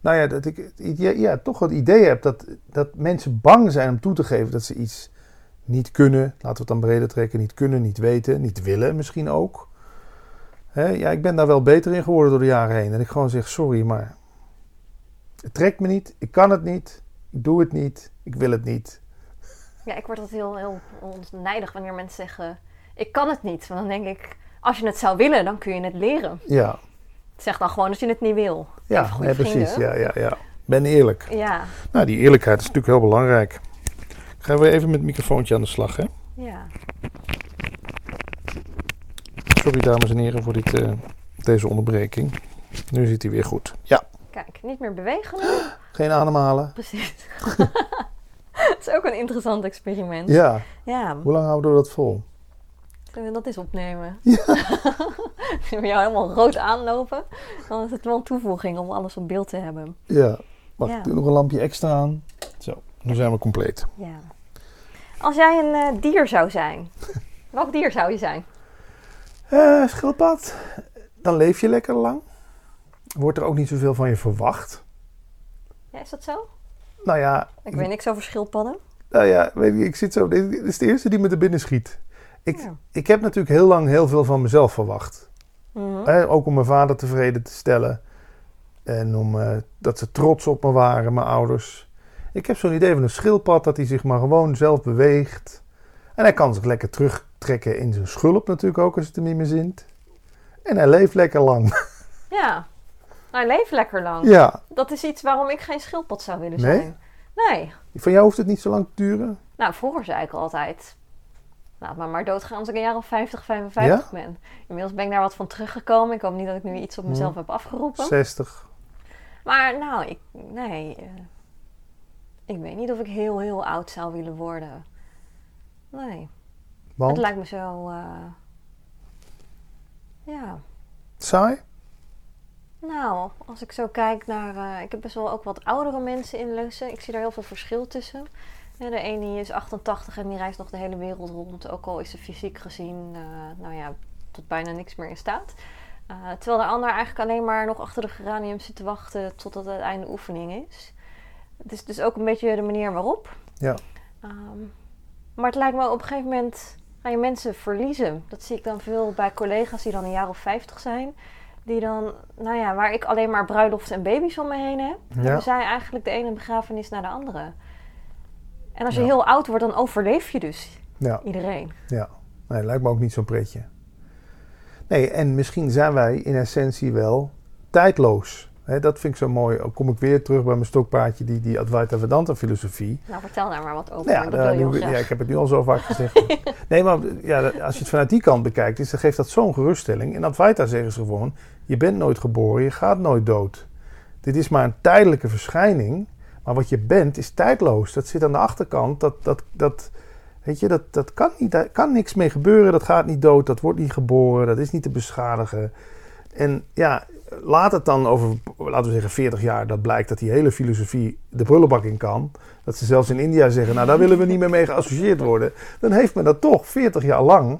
Nou ja, dat ik idee- ja, toch het idee heb dat, dat mensen bang zijn om toe te geven dat ze iets niet kunnen. Laten we het dan breder trekken. Niet kunnen, niet weten, niet willen misschien ook. Ja, ik ben daar wel beter in geworden door de jaren heen. En ik gewoon zeg, sorry, maar het trekt me niet. Ik kan het niet. Ik doe het niet. Ik wil het niet. Ja, ik word altijd heel, heel nijdig wanneer mensen zeggen: Ik kan het niet. Want dan denk ik: Als je het zou willen, dan kun je het leren. Ja, Zeg dan gewoon dat je het niet wil. ja nee, precies. Ja, ja, ja. Ben eerlijk. Ja, Nou, die eerlijkheid is natuurlijk heel belangrijk. Gaan we even met het microfoontje aan de slag, hè? ja. Sorry, dames en heren, voor dit, eh, deze onderbreking. Nu zit hij weer goed. Ja, Kijk, niet meer bewegen geen ademhalen. Precies. Het is ook een interessant experiment. Ja, Ja, hoe lang houden we dat vol? Dat eens opnemen? Ja. we jou helemaal rood aanlopen. Dan is het wel een toevoeging om alles op beeld te hebben. Ja. Wacht, Ja. ik doe nog een lampje extra aan. Zo, nu zijn we compleet. Ja. Als jij een eh, dier zou zijn, welk dier zou je zijn? Eh, schildpad. Dan leef je lekker lang. Wordt er ook niet zoveel van je verwacht. Ja, is dat zo? Nou ja, Ik weet niks over schildpadden. Nou ja, weet je, ik zit zo. Dit is de eerste die me er binnen schiet. Ik, Ja. ik heb natuurlijk heel lang heel veel van mezelf verwacht. Mhm. Ook om mijn vader tevreden te stellen. En om eh, dat ze trots op me waren, mijn ouders. Ik heb zo'n idee van een schildpad dat hij zich maar gewoon zelf beweegt. En hij kan zich lekker terugtrekken in zijn schulp natuurlijk ook als het hem niet meer zint. En hij leeft lekker lang. Ja. Nou, leef lekker lang. ja, Dat is iets waarom ik geen schildpad zou willen Nee? zijn. Nee. van jou hoeft het niet zo lang te duren. Nou, vroeger zei ik altijd... Laat maar maar doodgaan als ik een jaar of 50, 55 ben. Inmiddels ben ik daar wat van teruggekomen. Ik hoop niet dat ik nu iets op mezelf Hm. heb afgeroepen. 60. Maar nou, ik... Nee. eh, ik weet niet of ik heel, heel oud zou willen worden. Nee. Want Het lijkt me zo... eh, ja. saai? Nou, als ik zo kijk naar... eh, ik heb best wel ook wat oudere mensen in Lussen. Ik zie daar heel veel verschil tussen. Ja, de ene is 88 en die reist nog de hele wereld rond. Ook al is ze fysiek gezien, eh, nou ja, tot bijna niks meer in staat. Eh, terwijl de ander eigenlijk alleen maar nog achter de geranium zit te wachten totdat het einde oefening is. Het is dus ook een beetje de manier waarop. Ja. Ehm, maar het lijkt me op een gegeven moment ga je mensen verliezen. Dat zie ik dan veel bij collega's die dan een jaar of 50 zijn. Die dan, nou ja, waar ik alleen maar bruiloften en baby's om me heen heb. Ja. Hebben zij eigenlijk de ene begrafenis naar de andere. En als je Ja. heel oud wordt, dan overleef je dus Ja, iedereen. ja. Nee, lijkt me ook niet zo'n pretje. Nee, en misschien zijn wij in essentie wel tijdloos. Dat vind ik zo mooi. Dan kom ik weer terug bij mijn stokpaardje, die, die Advaita Vedanta filosofie. Nou, vertel daar maar wat over. Nou ja, nu- ja, ik heb het nu al zo vaak gezegd. nee, maar ja, als je het vanuit die kant bekijkt, is, dan geeft dat zo'n geruststelling. In Advaita zeggen ze gewoon, je bent nooit geboren, je gaat nooit dood. Dit is maar een tijdelijke verschijning, maar wat je bent is tijdloos. Dat zit aan de achterkant, dat, dat, dat, weet je, dat, dat kan, niet, kan niks mee gebeuren, dat gaat niet dood, dat wordt niet geboren, dat is niet te beschadigen. En ja, laat het dan over, laten we zeggen, 40 jaar, dat blijkt dat die hele filosofie de prullenbak in kan. Dat ze zelfs in India zeggen, nou daar willen we niet meer mee geassocieerd worden. Dan heeft me dat toch 40 jaar lang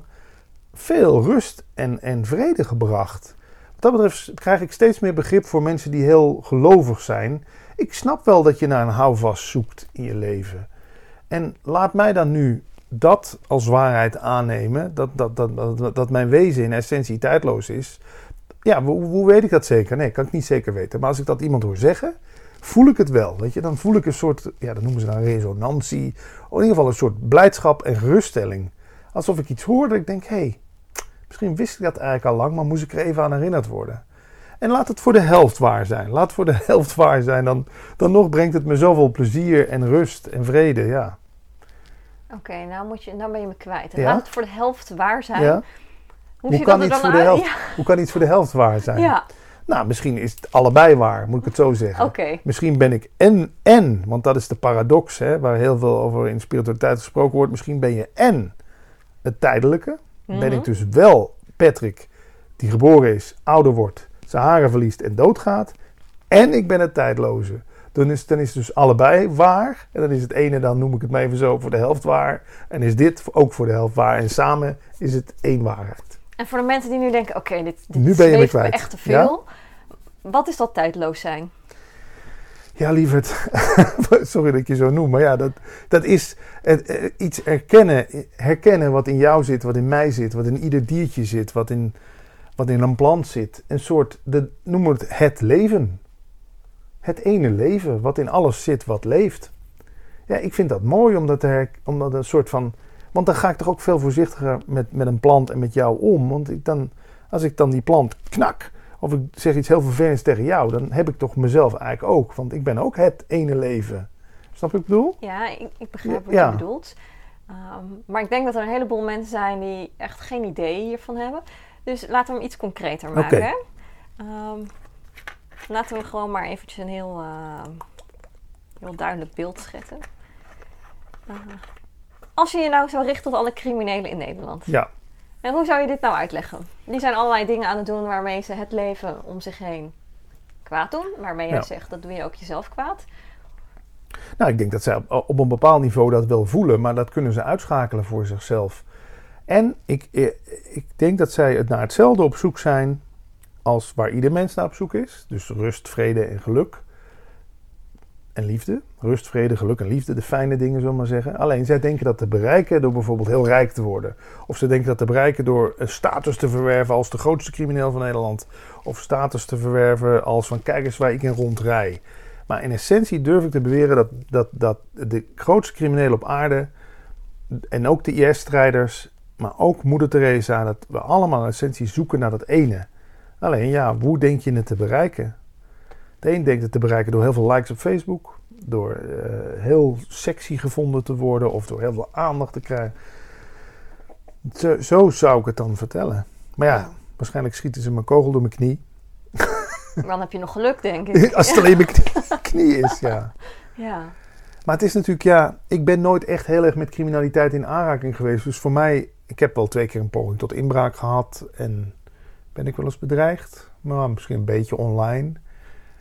veel rust en, en vrede gebracht. Dat betreft krijg ik steeds meer begrip voor mensen die heel gelovig zijn. Ik snap wel dat je naar een houvast zoekt in je leven. En laat mij dan nu dat als waarheid aannemen, dat, dat, dat, dat, dat mijn wezen in essentie tijdloos is. Ja, hoe, hoe weet ik dat zeker? Nee, kan ik niet zeker weten. Maar als ik dat iemand hoor zeggen, voel ik het wel. Weet je? Dan voel ik een soort, ja, dat noemen ze dan resonantie. In ieder geval een soort blijdschap en geruststelling. Alsof ik iets hoor dat ik denk, hé, hey, misschien wist ik dat eigenlijk al lang, maar moest ik er even aan herinnerd worden. En laat het voor de helft waar zijn. Laat het voor de helft waar zijn. Dan, dan nog brengt het me zoveel plezier en rust en vrede. Ja. Oké, nou, moet je, nou ben je me kwijt. Ja? Laat het voor de helft waar zijn. ja? Hoe, kan iets dan voor de helft? Hoe kan iets voor de helft waar zijn? Ja. Nou, misschien is het allebei waar, moet ik het zo zeggen. Misschien ben ik en en, want dat is de paradox hè, waar heel veel over in spiritualiteit gesproken wordt. Misschien ben je en het tijdelijke. Ben Mhm. ik dus wel Patrick, die geboren is, ouder wordt, zijn haren verliest en doodgaat. En ik ben het tijdloze. Dan is, dan is het dus allebei waar. En dan is het ene, dan noem ik het maar even zo, voor de helft waar. En is dit ook voor de helft waar. En samen is het één waarheid. En voor de mensen die nu denken, oké, dit, dit Nu ben je me kwijt. echt te veel. Wat is dat tijdloos zijn? Ja, lieverd. Sorry dat ik je zo noem. Maar ja, dat, dat is het, eh, iets erkennen. Herkennen wat in jou zit, wat in mij zit, wat in ieder diertje zit, wat in, wat in een plant zit. Een soort, de, noem het het leven. Het ene leven, wat in alles zit wat leeft. Ja, ik vind dat mooi, omdat, her, omdat een soort van... Want dan ga ik toch ook veel voorzichtiger met, met een plant en met jou om. Want ik dan, als ik dan die plant knak, of ik zeg iets heel vervelends tegen jou, dan heb ik toch mezelf eigenlijk ook. Want ik ben ook het ene leven. Snap je wat ik bedoel? Ja, ik, ik begrijp wat Ja. je bedoelt. Ehm, maar ik denk dat er een heleboel mensen zijn die echt geen idee hiervan hebben. Dus laten we hem iets concreter maken. Ehm, laten we gewoon maar eventjes een heel, eh, heel duidelijk beeld schetsen. Eh, als je je nou zou richten tot alle criminelen in Nederland. Ja. En hoe zou je dit nou uitleggen? Die zijn allerlei dingen aan het doen waarmee ze het leven om zich heen kwaad doen. Waarmee jij Ja. zegt, dat doe je ook jezelf kwaad. Nou, ik denk dat zij op, op een bepaald niveau dat wel voelen, maar dat kunnen ze uitschakelen voor zichzelf. En ik, eh, ik denk dat zij het naar hetzelfde op zoek zijn als waar ieder mens naar op zoek is. Dus rust, vrede en geluk. En liefde. Rust, vrede, geluk en liefde. De fijne dingen, zullen we maar zeggen. Alleen zij denken dat te bereiken door bijvoorbeeld heel rijk te worden. Of ze denken dat te bereiken door een status te verwerven als de grootste crimineel van Nederland. Of status te verwerven als van kijk eens waar ik in rondrij. Maar in essentie durf ik te beweren dat, dat, dat de grootste criminelen op aarde. En ook de IS-strijders. Maar ook Moeder Teresa. Dat we allemaal in essentie zoeken naar dat ene. Alleen ja, hoe denk je het te bereiken? De een denkt het te bereiken door heel veel likes op Facebook. Door eh, heel sexy gevonden te worden. Of door heel veel aandacht te krijgen. Zo, zo zou ik het dan vertellen. Maar ja, waarschijnlijk schieten ze mijn kogel door mijn knie. Dan heb je nog geluk, denk ik. Als het alleen mijn knie, knie is, ja. Ja. Maar het is natuurlijk, ja, ik ben nooit echt heel erg met criminaliteit in aanraking geweest. Dus voor mij, ik heb wel twee keer een poging tot inbraak gehad. En ben ik wel eens bedreigd? Maar misschien een beetje online.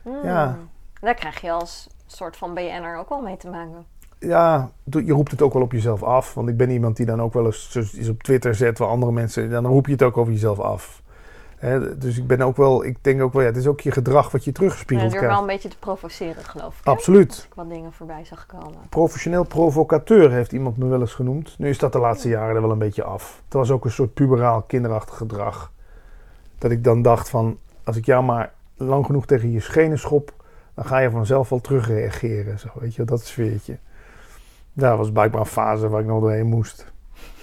Hmm. Ja. Daar krijg je als soort van BN'er ook wel mee te maken. Ja, je roept het ook wel op jezelf af. Want ik ben iemand die dan ook wel eens op Twitter zet waar andere mensen. Dan roep je het ook over jezelf af. Dus ik ben ook wel, ik denk ook wel, ja, het is ook je gedrag wat je Ja, teruggespiegeld door krijgt. wel een beetje te provoceren, geloof ik. Absoluut. Als ik wat dingen voorbij zag komen. Professioneel provocateur heeft iemand me wel eens genoemd. Nu is dat de laatste jaren er wel een beetje af. Het was ook een soort puberaal kinderachtig gedrag. Dat ik dan dacht van, als ik jou maar lang genoeg tegen je schenen schop, dan ga je vanzelf wel terugreageren. Zo, weet je, dat sfeertje. Daar was blijkbaar een fase waar ik nog doorheen moest.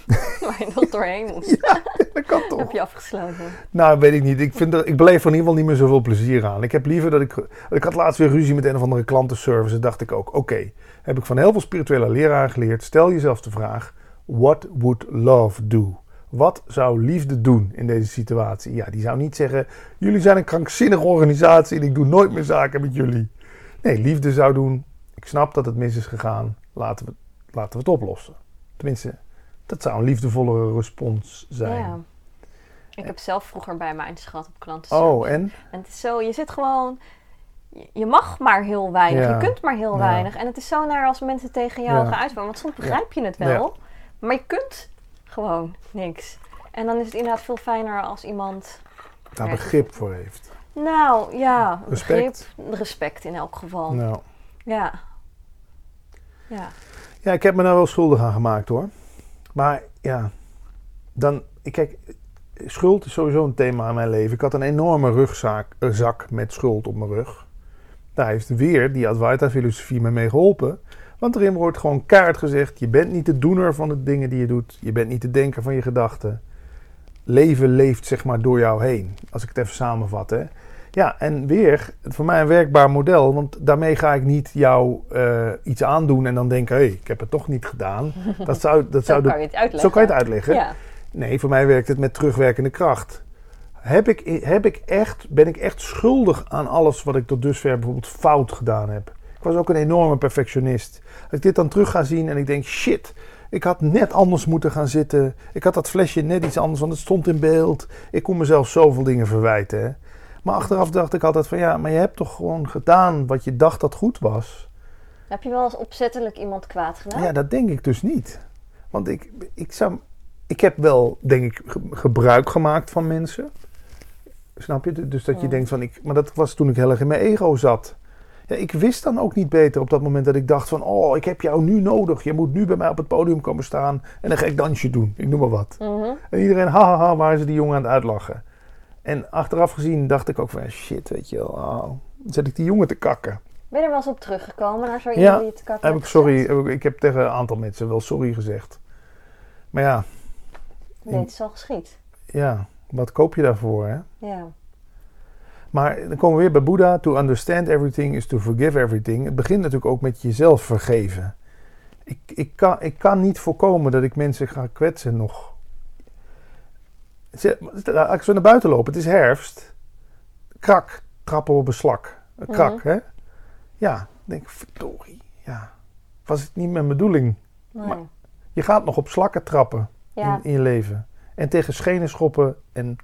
Waar je nog doorheen moest. Dat kan toch? Heb je afgesloten. Nou, weet ik niet. Ik, vind er, ik beleef er in ieder geval niet meer zoveel plezier aan. Ik heb liever dat ik... Ik had laatst weer ruzie met een of andere klantenservice. En dacht ik ook, oké, heb ik van heel veel spirituele leraren geleerd. Stel jezelf de vraag, what would love do? Wat zou liefde doen in deze situatie? Ja, die zou niet zeggen, jullie zijn een krankzinnige organisatie en ik doe nooit meer zaken met jullie. Nee, liefde zou doen, ik snap dat het mis is gegaan, laten we, laten we het oplossen. Tenminste, dat zou een liefdevollere respons zijn. Ja. Ik heb zelf vroeger bij mijn gehad op klanten. Oh, en? En het is zo, je zit gewoon... je- mag maar heel weinig, Ja. je kunt maar heel Ja. weinig. En het is zo naar als mensen tegen jou Ja. gaan uitvallen. Want soms begrijp je het wel, maar je kunt gewoon niks. En dan is het inderdaad veel fijner als iemand... Daar begrip voor heeft. Nou, ja, Respect. begrip, respect in elk geval. Nou. Ja. Ja. Ja, ik heb me daar wel schuldig aan gemaakt hoor. Maar ja, dan, kijk, schuld is sowieso een thema in mijn leven. Ik had een enorme rugzak eh, zak met schuld op mijn rug. Daar heeft weer die Advaita-filosofie me mee geholpen. Want erin wordt gewoon kaart gezegd: je bent niet de doener van de dingen die je doet. Je bent niet de denker van je gedachten. Leven leeft zeg maar door jou heen. Als ik het even samenvat. Hè. Ja, en weer, voor mij een werkbaar model. Want daarmee ga ik niet jou eh, iets aandoen en dan denken: hé, hey, ik heb het toch niet gedaan. Dat zou, dat Zo zou de- kan je het uitleggen. zo kan je het uitleggen. Ja. Nee, voor mij werkt het met terugwerkende kracht. Heb ik, heb ik echt, ben ik echt schuldig aan alles wat ik tot dusver bijvoorbeeld fout gedaan heb? Ik was ook een enorme perfectionist. Als ik dit dan terug ga zien en ik denk, shit, ik had net anders moeten gaan zitten. Ik had dat flesje net iets anders, want het stond in beeld. Ik kon mezelf zoveel dingen verwijten. Hè. Maar achteraf dacht ik altijd van, ja, maar je hebt toch gewoon gedaan wat je dacht dat goed was. Heb je wel eens opzettelijk iemand kwaad gedaan? Ja, dat denk ik dus niet. Want ik, ik, zou, ik heb wel, denk ik, ge- gebruik gemaakt van mensen. Snap je? Dus dat je denkt van, ik, maar dat was toen ik heel erg in mijn ego zat. Ja, ik wist dan ook niet beter op dat moment dat ik dacht van, oh, ik heb jou nu nodig. Je moet nu bij mij op het podium komen staan en een gek dansje doen. Ik noem maar wat. Mhm. En iedereen, hahaha, waar ze die jongen aan het uitlachen. En achteraf gezien dacht ik ook van, shit, weet je wel, oh, dan zet ik die jongen te kakken. Ben je er wel eens op teruggekomen naar zo Ja, iemand die je te kakken Heb ik sorry, heb ik, ik heb tegen een aantal mensen wel sorry gezegd. Maar ja, Nee, het is al geschied. ja, wat koop je daarvoor, hè? Ja. Maar dan komen we weer bij Boeddha. To understand everything is to forgive everything. Het begint natuurlijk ook met jezelf vergeven. Ik, ik, kan, ik kan niet voorkomen dat ik mensen ga kwetsen nog. Als ik zo naar buiten loop, het is herfst. Krak, trappen op een slak. Een krak, Mhm. hè? Ja, dan denk ik, verdorie. Ja, was het niet mijn bedoeling. Nee. Maar- Je gaat nog op slakken trappen. ja. in, in je leven. En tegen schenen schoppen. En,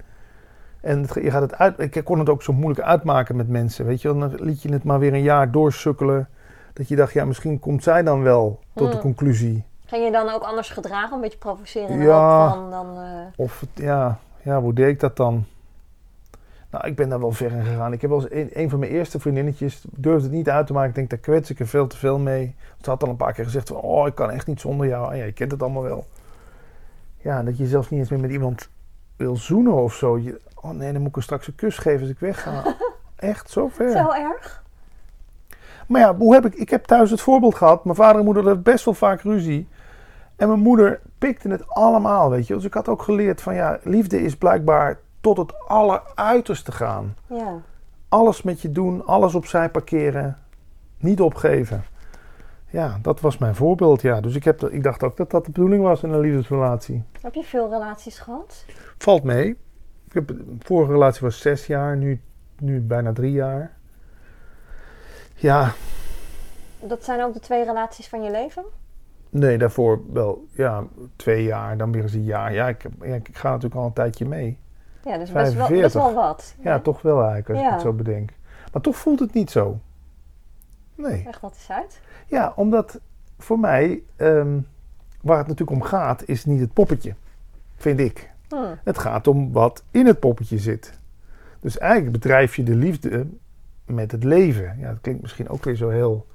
en het- je gaat het uit. Ik kon het ook zo moeilijk uitmaken met mensen. Weet je, dan liet je het maar weer een jaar doorsukkelen. Dat je dacht, ja, misschien komt zij dan wel tot de Mm. conclusie. Ging je dan ook anders gedragen? Een beetje provoceren Ja. van dan... eh, Of ja, ja, hoe deed ik dat dan? Nou, ik ben daar wel ver in gegaan. Ik heb wel eens een, een van mijn eerste vriendinnetjes durfde het niet uit te maken. Ik denk, daar kwets ik er veel te veel mee. Ze had al een paar keer gezegd van, oh, ik kan echt niet zonder jou. Ah, ja, je kent het allemaal wel. Ja, dat je zelfs niet eens meer met iemand wil zoenen of zo. Je, oh nee, dan moet ik er straks een kus geven als ik wegga. echt, zo ver. Zo erg? Maar ja, hoe heb ik, ik heb thuis het voorbeeld gehad. Mijn vader en moeder hadden best wel vaak ruzie. En mijn moeder pikte het allemaal, weet je. Dus ik had ook geleerd van ja, liefde is blijkbaar tot het alleruiterste gaan. Ja. Alles met je doen, alles opzij parkeren, niet opgeven. Ja, dat was mijn voorbeeld, ja. Dus ik, heb, ik dacht ook dat dat de bedoeling was in een liefdesrelatie. Heb je veel relaties gehad? Valt mee. Ik heb, de vorige relatie was zes jaar, nu, nu bijna drie jaar. Ja, Dat zijn ook de twee relaties van je leven? Nee, daarvoor wel ja, twee jaar, dan weer eens een jaar. Ja, ik, ja, ik ga natuurlijk al een tijdje mee. Ja, dus best wel, best wel wat. Ja, toch wel eigenlijk, als Ja. ik het zo bedenk. Maar toch voelt het niet zo. Nee. Leg dat eens uit. Ja, omdat voor mij, ehm, waar het natuurlijk om gaat, is niet het poppetje. Vind ik. Hm. Het gaat om wat in het poppetje zit. Dus eigenlijk bedrijf je de liefde met het leven. Ja, dat klinkt misschien ook weer zo heel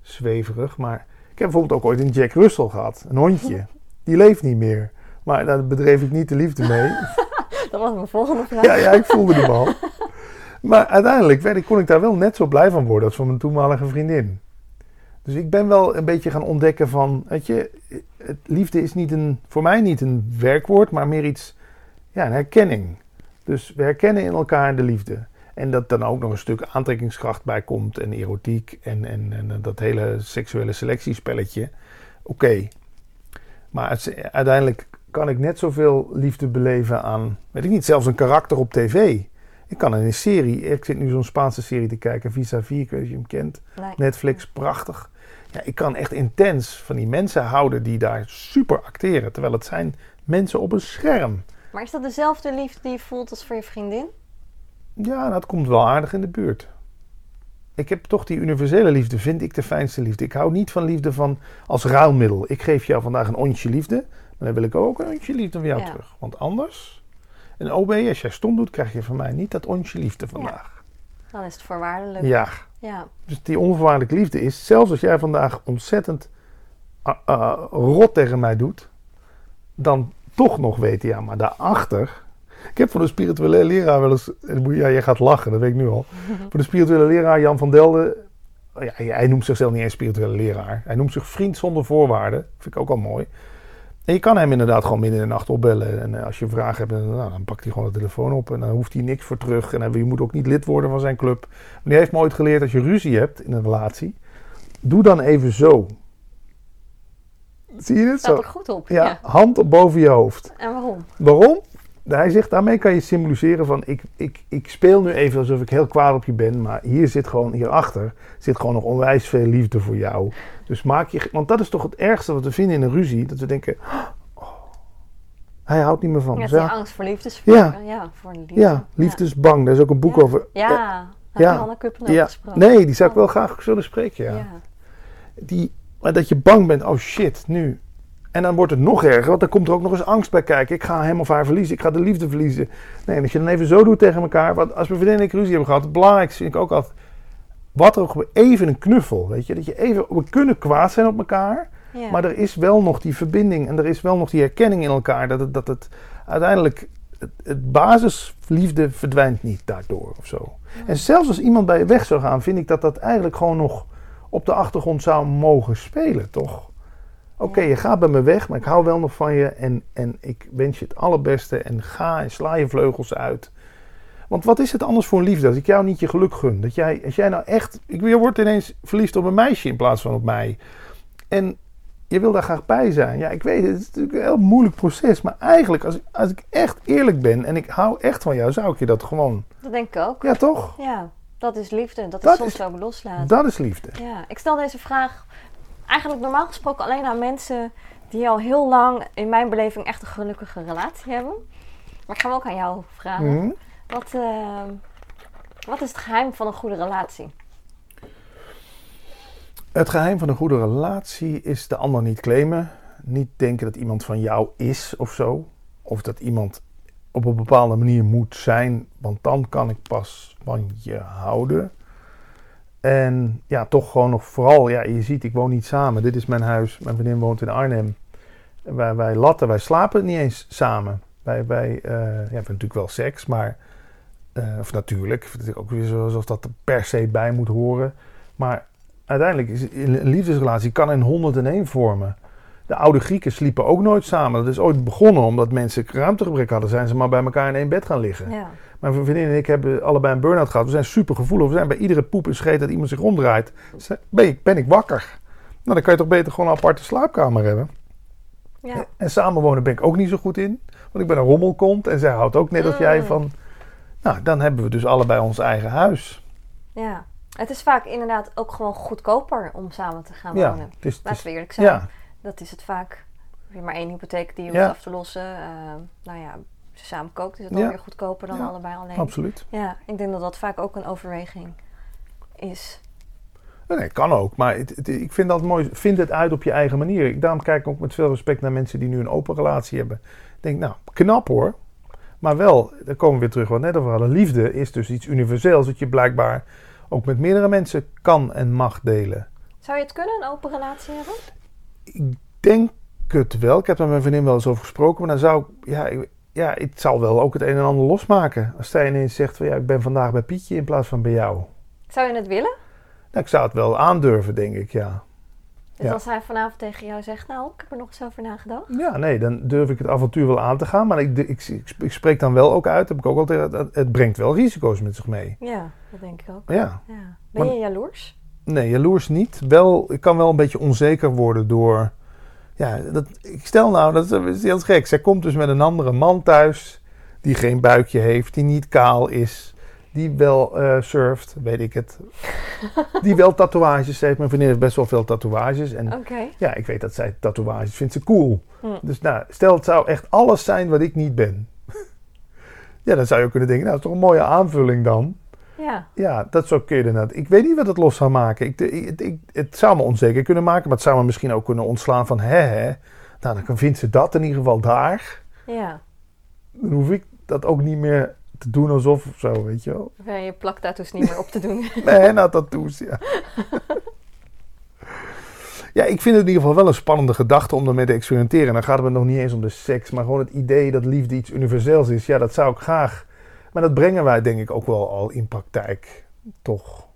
zweverig. Maar ik heb bijvoorbeeld ook ooit een Jack Russell gehad. Een hondje. Die leeft niet meer. Maar daar bedreef ik niet de liefde mee. Dat was mijn volgende vraag. Ja, ja, ik voelde hem al. Maar uiteindelijk werd, ik- kon ik daar wel net zo blij van worden als van mijn toenmalige vriendin. Dus ik ben wel een beetje gaan ontdekken van, weet je, het liefde is niet een, voor mij niet een werkwoord, maar meer iets, ja, een herkenning. Dus we herkennen in elkaar de liefde. En dat dan ook nog een stuk aantrekkingskracht bij komt en erotiek en, en, en dat hele seksuele selectiespelletje. Oké. Maar uiteindelijk kan ik net zoveel liefde beleven aan, weet ik niet, zelfs een karakter op tv. Ik kan in een serie, ik zit nu zo'n Spaanse serie te kijken, Visa 4, ik weet niet of je hem kent. Nee. Netflix, prachtig. Ja, ik kan echt intens van die mensen houden die daar super acteren. Terwijl het zijn mensen op een scherm. Maar is dat dezelfde liefde die je voelt als voor je vriendin? Ja, dat komt wel aardig in de buurt. Ik heb toch die universele liefde, vind ik de fijnste liefde. Ik hou niet van liefde van als ruilmiddel. Ik geef jou vandaag een ontje liefde, maar dan wil ik ook een ontje liefde van jou Ja. terug. Want anders, en OB, als jij stom doet, krijg je van mij niet dat ontje liefde vandaag. Dan is het voorwaardelijk. Ja, Ja. dus die onvoorwaardelijke liefde is, zelfs als jij vandaag ontzettend ah, ah, rot tegen mij doet, dan toch nog weten, ja, maar daarachter. Ik heb voor de spirituele leraar wel eens. je- Ja, jij gaat lachen, dat weet ik nu al. Voor de spirituele leraar Jan van Delden. Ja, hij noemt zichzelf niet eens spirituele leraar. Hij noemt zich vriend zonder voorwaarden. Vind ik ook al mooi. En je kan hem inderdaad gewoon midden in de nacht opbellen. En eh, als je vragen hebt, dan, nou, dan pakt hij gewoon de telefoon op. En dan hoeft hij niks voor terug. En dan, je moet ook niet lid worden van zijn club. Maar die heeft me ooit geleerd, als je ruzie hebt in een relatie. Doe dan even zo. Zie je het Staat er goed op. Ja, Ja. hand op boven je hoofd. En waarom? Waarom? Hij zegt, daarmee kan je symboliseren van, ik, ik, ik speel nu even alsof ik heel kwaad op je ben, maar hier zit gewoon, hierachter zit gewoon nog onwijs veel liefde voor jou. Dus maak je, want dat is toch het ergste wat we vinden in een ruzie, dat we denken, oh, hij houdt niet meer van Ja, me. die Ja, angst voor liefdes. Ja. ja, voor de liefde. ja, liefdesbang, daar is ook een boek over. Ja, ja. Hanne Kuppen ja. gesproken. Nee, die zou ik wel graag zullen spreken, ja. Ja. Die, maar dat je bang bent, oh shit, nu. En dan wordt het nog erger, want dan komt er ook nog eens angst bij kijken. Ik ga hem of haar verliezen, ik ga de liefde verliezen. Nee, als je dan even zo doet tegen elkaar, want als mijn vriendin en ik ruzie hebben gehad, het belangrijkste vind ik ook altijd, wat er ook even een knuffel, weet je. Dat je even, we kunnen kwaad zijn op elkaar, Ja. maar er is wel nog die verbinding en er is wel nog die herkenning in elkaar. Dat het, dat het uiteindelijk, het, het basisliefde verdwijnt niet daardoor of zo. En zelfs als iemand bij je weg zou gaan, vind ik dat dat eigenlijk gewoon nog op de achtergrond zou mogen spelen, toch? Oké, je gaat bij me weg, maar ik hou wel nog van je en, en ik wens je het allerbeste en ga en sla je vleugels uit. Want wat is het anders voor een liefde als ik jou niet je geluk gun? Dat jij, als jij nou echt, ik, je wordt ineens verliefd op een meisje in plaats van op mij. En je wil daar graag bij zijn. Ja, ik weet het, het is natuurlijk een heel moeilijk proces. Maar eigenlijk, als, ik- als ik echt eerlijk ben en ik hou echt van jou, zou ik je dat gewoon... Dat denk ik ook. Ja, toch? Ja, dat is liefde. Dat is Dat soms is- ook loslaten. Dat is liefde. Ja, ik stel deze vraag eigenlijk normaal gesproken alleen aan mensen die al heel lang in mijn beleving echt een gelukkige relatie hebben. Maar ik ga hem ook aan jou vragen. Mhm. Wat, eh, wat is het geheim van een goede relatie? Het geheim van een goede relatie is de ander niet claimen. Niet denken dat iemand van jou is of zo. Of dat iemand op een bepaalde manier moet zijn. Want dan kan ik pas van je houden. En ja, toch gewoon nog vooral. Ja, je ziet, ik woon niet samen. Dit is mijn huis. Mijn vriendin woont in Arnhem. Wij, wij latten, wij slapen niet eens samen. Wij, eh, ja, hebben natuurlijk wel seks, maar... eh, of natuurlijk, ook weer alsof dat er per se bij moet horen. Maar uiteindelijk is een liefdesrelatie kan een 101 vormen. De oude Grieken sliepen ook nooit samen. Dat is ooit begonnen omdat mensen ruimtegebrek hadden. Zijn ze maar bij elkaar in één bed gaan liggen. Ja. Mijn vriendin en ik hebben allebei een burn-out gehad. We zijn super gevoelig. We zijn bij iedere poep en scheet dat iemand zich ronddraait. ze- Ben ik, ben ik wakker. Nou, dan kan je toch beter gewoon een aparte slaapkamer hebben. Ja. En samenwonen ben ik ook niet zo goed in. Want ik ben een rommelkont. En zij houdt ook net als jij Mm. van... Nou, dan hebben we dus allebei ons eigen huis. ja. Het is vaak inderdaad ook gewoon goedkoper om samen te gaan Ja, wonen. het is, Laten is- we eerlijk zijn. ja, Dat is het vaak. Heb je maar één hypotheek die je Ja. hoeft af te lossen. eh, nou ja, Je samen kookt is het Ja. dan weer goedkoper dan Ja, allebei alleen. Absoluut. Ja, ik denk dat dat vaak ook een overweging is. Nee, kan ook. Maar het, het- ik vind dat mooi. Vind het uit op je eigen manier. Ik, daarom kijk ik ook met veel respect naar mensen die nu een open relatie hebben. Ik denk, nou, knap hoor. Maar wel, daar komen we weer terug wat net over hadden. Liefde is dus iets universeels dat je blijkbaar ook met meerdere mensen kan en mag delen. Zou je het kunnen, een open relatie hebben? Ik denk het wel. Ik heb daar met mijn vriendin wel eens over gesproken. Maar dan zou ik, ja, ik, ja, het zal wel ook het een en ander losmaken. Als zij ineens zegt van ja, ik ben vandaag bij Pietje in plaats van bij jou. Zou je het willen? Nou, ik zou het wel aandurven, denk ik, ja. Dus Ja. als hij vanavond tegen jou zegt, nou, ik heb er nog eens over nagedacht. Ja, nee, dan durf ik het avontuur wel aan te gaan. Maar ik, ik, ik, ik spreek dan wel ook uit, heb ik ook altijd, het, brengt wel risico's met zich mee. Ja, dat denk ik ook. Ja, Ja. Ben Maar- je jaloers? nee, jaloers niet. Wel, ik kan wel een beetje onzeker worden door... Ja, dat, ik stel nou, dat is heel gek. Zij komt dus met een andere man thuis, die geen buikje heeft, die niet kaal is, die wel eh, surft, weet ik het. Die wel tatoeages heeft. Mijn vriendin heeft best wel veel tatoeages. En. Ja, ik weet dat zij tatoeages vindt ze cool. Hm. Dus nou, stel het zou echt alles zijn wat ik niet ben. ja, dan zou je ook kunnen denken, nou, dat is toch een mooie aanvulling dan. Ja. Ja, dat zou kun je inderdaad. Ik weet niet wat het los zou maken. Ik, ik, het- ik- het zou me onzeker kunnen maken, maar het zou me misschien ook kunnen ontslaan van, hè, hè. Nou, dan vindt ze dat in ieder geval daar. Ja. Dan hoef ik dat ook niet meer te doen alsof of zo, weet je wel. Jij je plaktattoos niet meer op te doen. Nee, nou, tattoos, ja. ja, ik vind het in ieder geval wel een spannende gedachte om ermee te experimenteren. Dan gaat het me nog niet eens om de seks, maar gewoon het idee dat liefde iets universeels is. Ja, dat zou ik graag. Maar dat brengen wij denk ik ook wel al in praktijk, toch?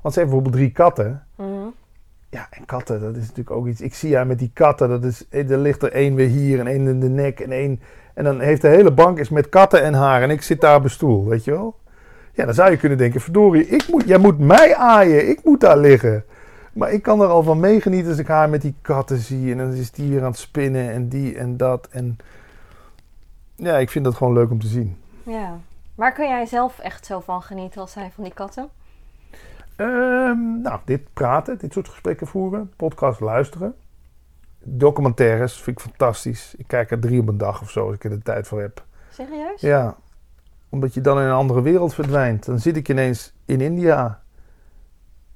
Want ze heeft bijvoorbeeld drie katten. Mhm. Ja, en katten, dat is natuurlijk ook iets. Ik zie haar met die katten, dat is, eh, er ligt er één weer hier en één in de nek en één... En dan heeft de hele bank is met katten en haar en ik zit daar op een stoel, weet je wel? Ja, dan zou je kunnen denken, verdorie, ik moet, jij moet mij aaien, ik moet daar liggen. Maar ik kan er al van meegenieten als ik haar met die katten zie. En dan is die weer aan het spinnen en die en dat. En ja, ik vind dat gewoon leuk om te zien. Ja. Waar kun jij zelf echt zo van genieten als hij van die katten? Ehm, nou, dit praten, dit soort gesprekken voeren, podcast luisteren. Documentaires vind ik fantastisch. Ik kijk er drie op een dag of zo als ik er de tijd voor heb. Serieus? Ja, omdat je dan in een andere wereld verdwijnt. Dan zit ik ineens in India.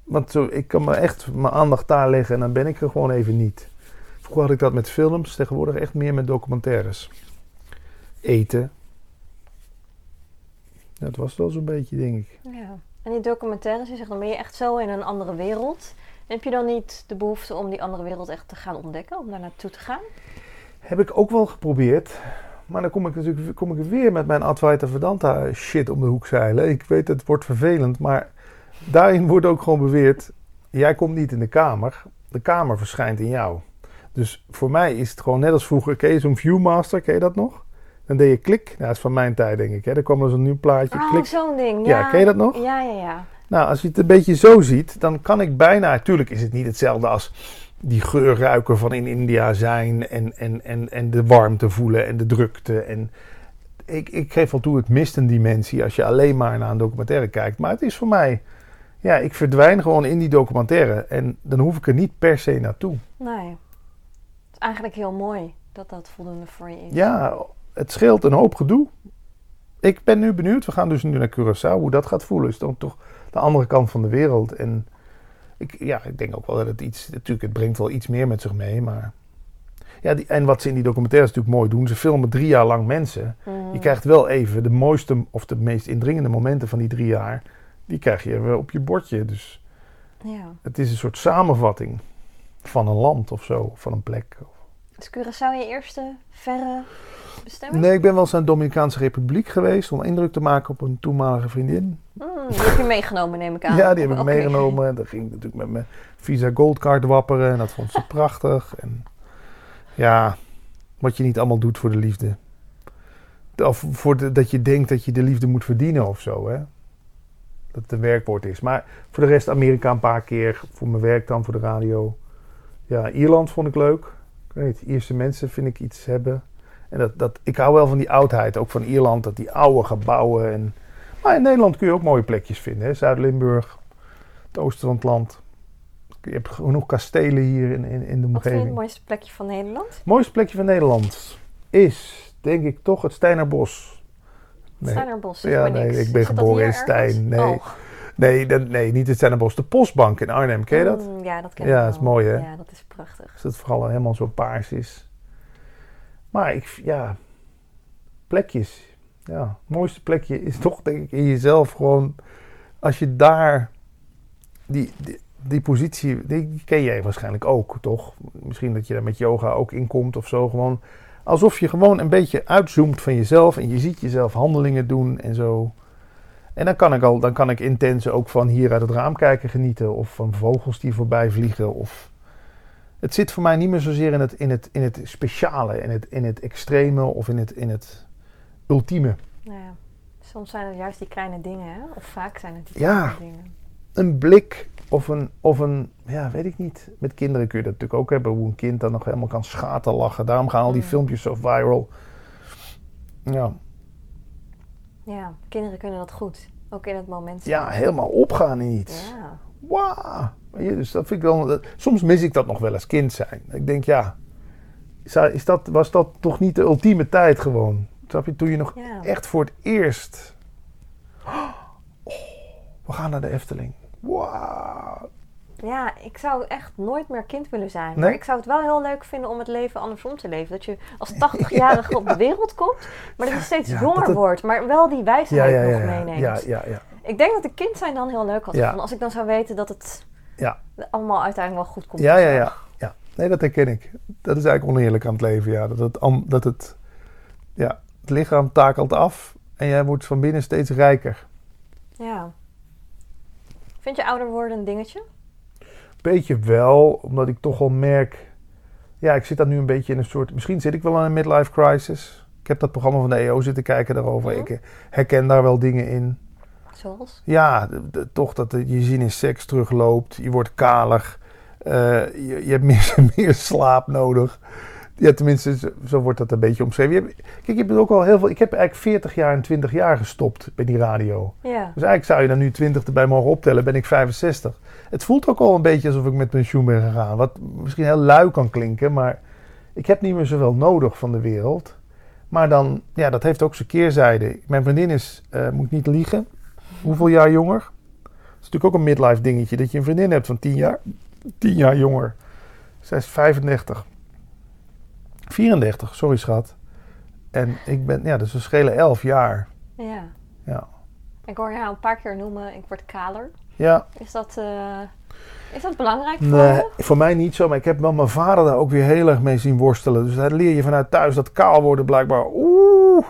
Want zo, ik kan me echt mijn aandacht daar leggen en dan ben ik er gewoon even niet. Vroeger had ik dat met films, tegenwoordig echt meer met documentaires. Eten. Dat was wel zo'n beetje, denk ik. Ja. En die documentaires, je zegt dan ben je echt zo in een andere wereld. Heb je dan niet de behoefte om die andere wereld echt te gaan ontdekken, om daar naartoe te gaan? Heb ik ook wel geprobeerd. Maar dan kom ik natuurlijk kom ik weer met mijn Advaita Vedanta shit om de hoek zeilen. Ik weet, het wordt vervelend, maar daarin wordt ook gewoon beweerd... Jij komt niet in de kamer, de kamer verschijnt in jou. Dus voor mij is het gewoon net als vroeger. Ken je zo'n Viewmaster, ken je dat nog? Dan deed je klik. Nou, dat is van mijn tijd, denk ik. Hè? Dan kwam er zo'n nieuw plaatje, Oh, klik. zo'n ding. Ja, Ja, ken je dat nog? Ja, ja, ja. Nou, als je het een beetje zo ziet, dan kan ik bijna... Tuurlijk is het niet hetzelfde als die geurruiker van in India zijn... en, en, en, en de warmte voelen en de drukte. En ik, ik geef wel toe, het mist een dimensie als je alleen maar naar een documentaire kijkt. Maar het is voor mij... Ja, ik verdwijn gewoon in die documentaire. En dan hoef ik er niet per se naartoe. Nee. Het is eigenlijk heel mooi dat dat voldoende voor je is. Ja, het scheelt een hoop gedoe. Ik ben nu benieuwd. We gaan dus nu naar Curaçao. Hoe dat gaat voelen. Is dan toch de andere kant van de wereld. En ik, ja, ik denk ook wel dat het iets... Natuurlijk, het brengt wel iets meer met zich mee. Maar... Ja, die, en wat ze in die documentaires natuurlijk mooi doen. Ze filmen drie jaar lang mensen. Mhm. Je krijgt wel even de mooiste of de meest indringende momenten van die drie jaar. Die krijg je weer op je bordje. Dus Ja. het is een soort samenvatting van een land of zo. Van een plek. Is Curaçao je eerste verre bestemming? Nee, ik ben wel eens naar de Dominicaanse Republiek geweest om indruk te maken op een toenmalige vriendin. Mm, die heb je meegenomen, neem ik aan. Ja, die heb ik meegenomen. Daar ging ik natuurlijk met mijn Visa Goldcard wapperen en dat vond ze prachtig. En ja, wat je niet allemaal doet voor de liefde. Of voor de, dat je denkt dat je de liefde moet verdienen of zo, hè. Dat het een werkwoord is. Maar voor de rest Amerika een paar keer. Voor mijn werk dan, voor de radio. Ja, Ierland vond ik leuk. Ik weet Ierse mensen vind ik iets hebben. En dat, dat, ik hou wel van die oudheid, ook van Ierland. Dat die oude gebouwen. En, maar in Nederland kun je ook mooie plekjes vinden. hè. Zuid-Limburg, het oosten van het land. Je hebt genoeg kastelen hier in, in, in de Wat vind je het omgeving. mooiste plekje van Nederland? Het mooiste plekje van Nederland is denk ik toch het Steinerbos. Nee. Steinerbos, ja, nee, ik ben geboren in Stijn. Nee. Oh. Nee, nee, niet het Steinerbos. De Postbank in Arnhem, ken je dat? Mm, ja, dat ken ik Ja, dat is mooi hè? Ja, dat is prachtig. Als het vooral helemaal zo paars is. Maar ik, ja, plekjes. Ja, het mooiste plekje is toch denk ik in jezelf gewoon... Als je daar die, die, positie, die ken jij waarschijnlijk ook, toch? Misschien dat je daar met yoga ook in komt of zo. Gewoon alsof je gewoon een beetje uitzoomt van jezelf en je ziet jezelf handelingen doen en zo. En dan kan ik al, dan kan ik intens ook van hier uit het raam kijken genieten of van vogels die voorbij vliegen. Of het zit voor mij niet meer zozeer in het, in het, in het speciale, in het, in het extreme of in het, in het ultieme. Nou ja, soms zijn het juist die kleine dingen, hè? of vaak zijn het die kleine dingen. Een blik of een, of een, ja, weet ik niet. Met kinderen kun je dat natuurlijk ook hebben. Hoe een kind dan nog helemaal kan schaten lachen. Daarom gaan al die mm. filmpjes zo viral. Ja. Ja, kinderen kunnen dat goed. Ook in het moment. Ja, helemaal opgaan in iets. Ja. Wauw. Dus dat vind ik dan, soms mis ik dat nog wel als kind zijn. Ik denk, ja, is dat, was dat toch niet de ultieme tijd gewoon? Snap je, toen je nog echt voor het eerst... Oh, we gaan naar de Efteling. Wauw. Ja, ik zou echt nooit meer kind willen zijn. Maar ik zou het wel heel leuk vinden om het leven andersom te leven. Dat je als 80-jarige op de wereld komt, maar dat je steeds jonger wordt. Maar wel die wijsheid nog meeneemt. Ja, ja, ja. Ik denk dat een kind zijn dan heel leuk had. Als ik dan zou weten dat het ja. allemaal uiteindelijk wel goed komt. Ja, ja, ja, ja. Nee, dat herken ik. Dat is eigenlijk oneerlijk aan het leven, ja. Dat het, dat het, ja, het lichaam takelt af en jij wordt van binnen steeds rijker. Ja. Vind je ouder worden een dingetje? Beetje wel, omdat ik toch al merk... Ja, ik zit dan nu een beetje in een soort... Misschien zit ik wel in een midlife crisis. Ik heb dat programma van de EO zitten kijken daarover. Ik herken daar wel dingen in. Zoals? Ja, toch dat je zin in seks terugloopt. Je wordt kalig. Uh, je, je, hebt meer, meer slaap nodig. Ja, tenminste, zo, wordt dat een beetje omschreven. Je kijk, je hebt ook al heel veel. Ik heb eigenlijk 40 jaar en 20 jaar gestopt bij die radio. Ja. Dus eigenlijk zou je dan nu 20 erbij mogen optellen, ben ik 65. Het voelt ook al een beetje alsof ik met pensioen ben gegaan. Wat misschien heel lui kan klinken, maar ik heb niet meer zoveel nodig van de wereld. Maar dan, ja, dat heeft ook zijn keerzijde. Mijn vriendin is, uh, moet niet liegen, hoeveel jaar jonger? Dat is natuurlijk ook een midlife dingetje, dat je een vriendin hebt van 10 jaar. 10 jaar jonger. Zij is 35. 34, sorry schat. En ik ben, ja, dus we schelen 11 jaar. Ja. Ja. Ik hoor jou een paar keer noemen, ik word kaler. Ja. Is dat, uh, is dat belangrijk voor nee, je? voor mij niet zo, maar ik heb wel mijn vader daar ook weer heel erg mee zien worstelen. Dus daar leer je vanuit thuis dat kaal worden blijkbaar, oeh.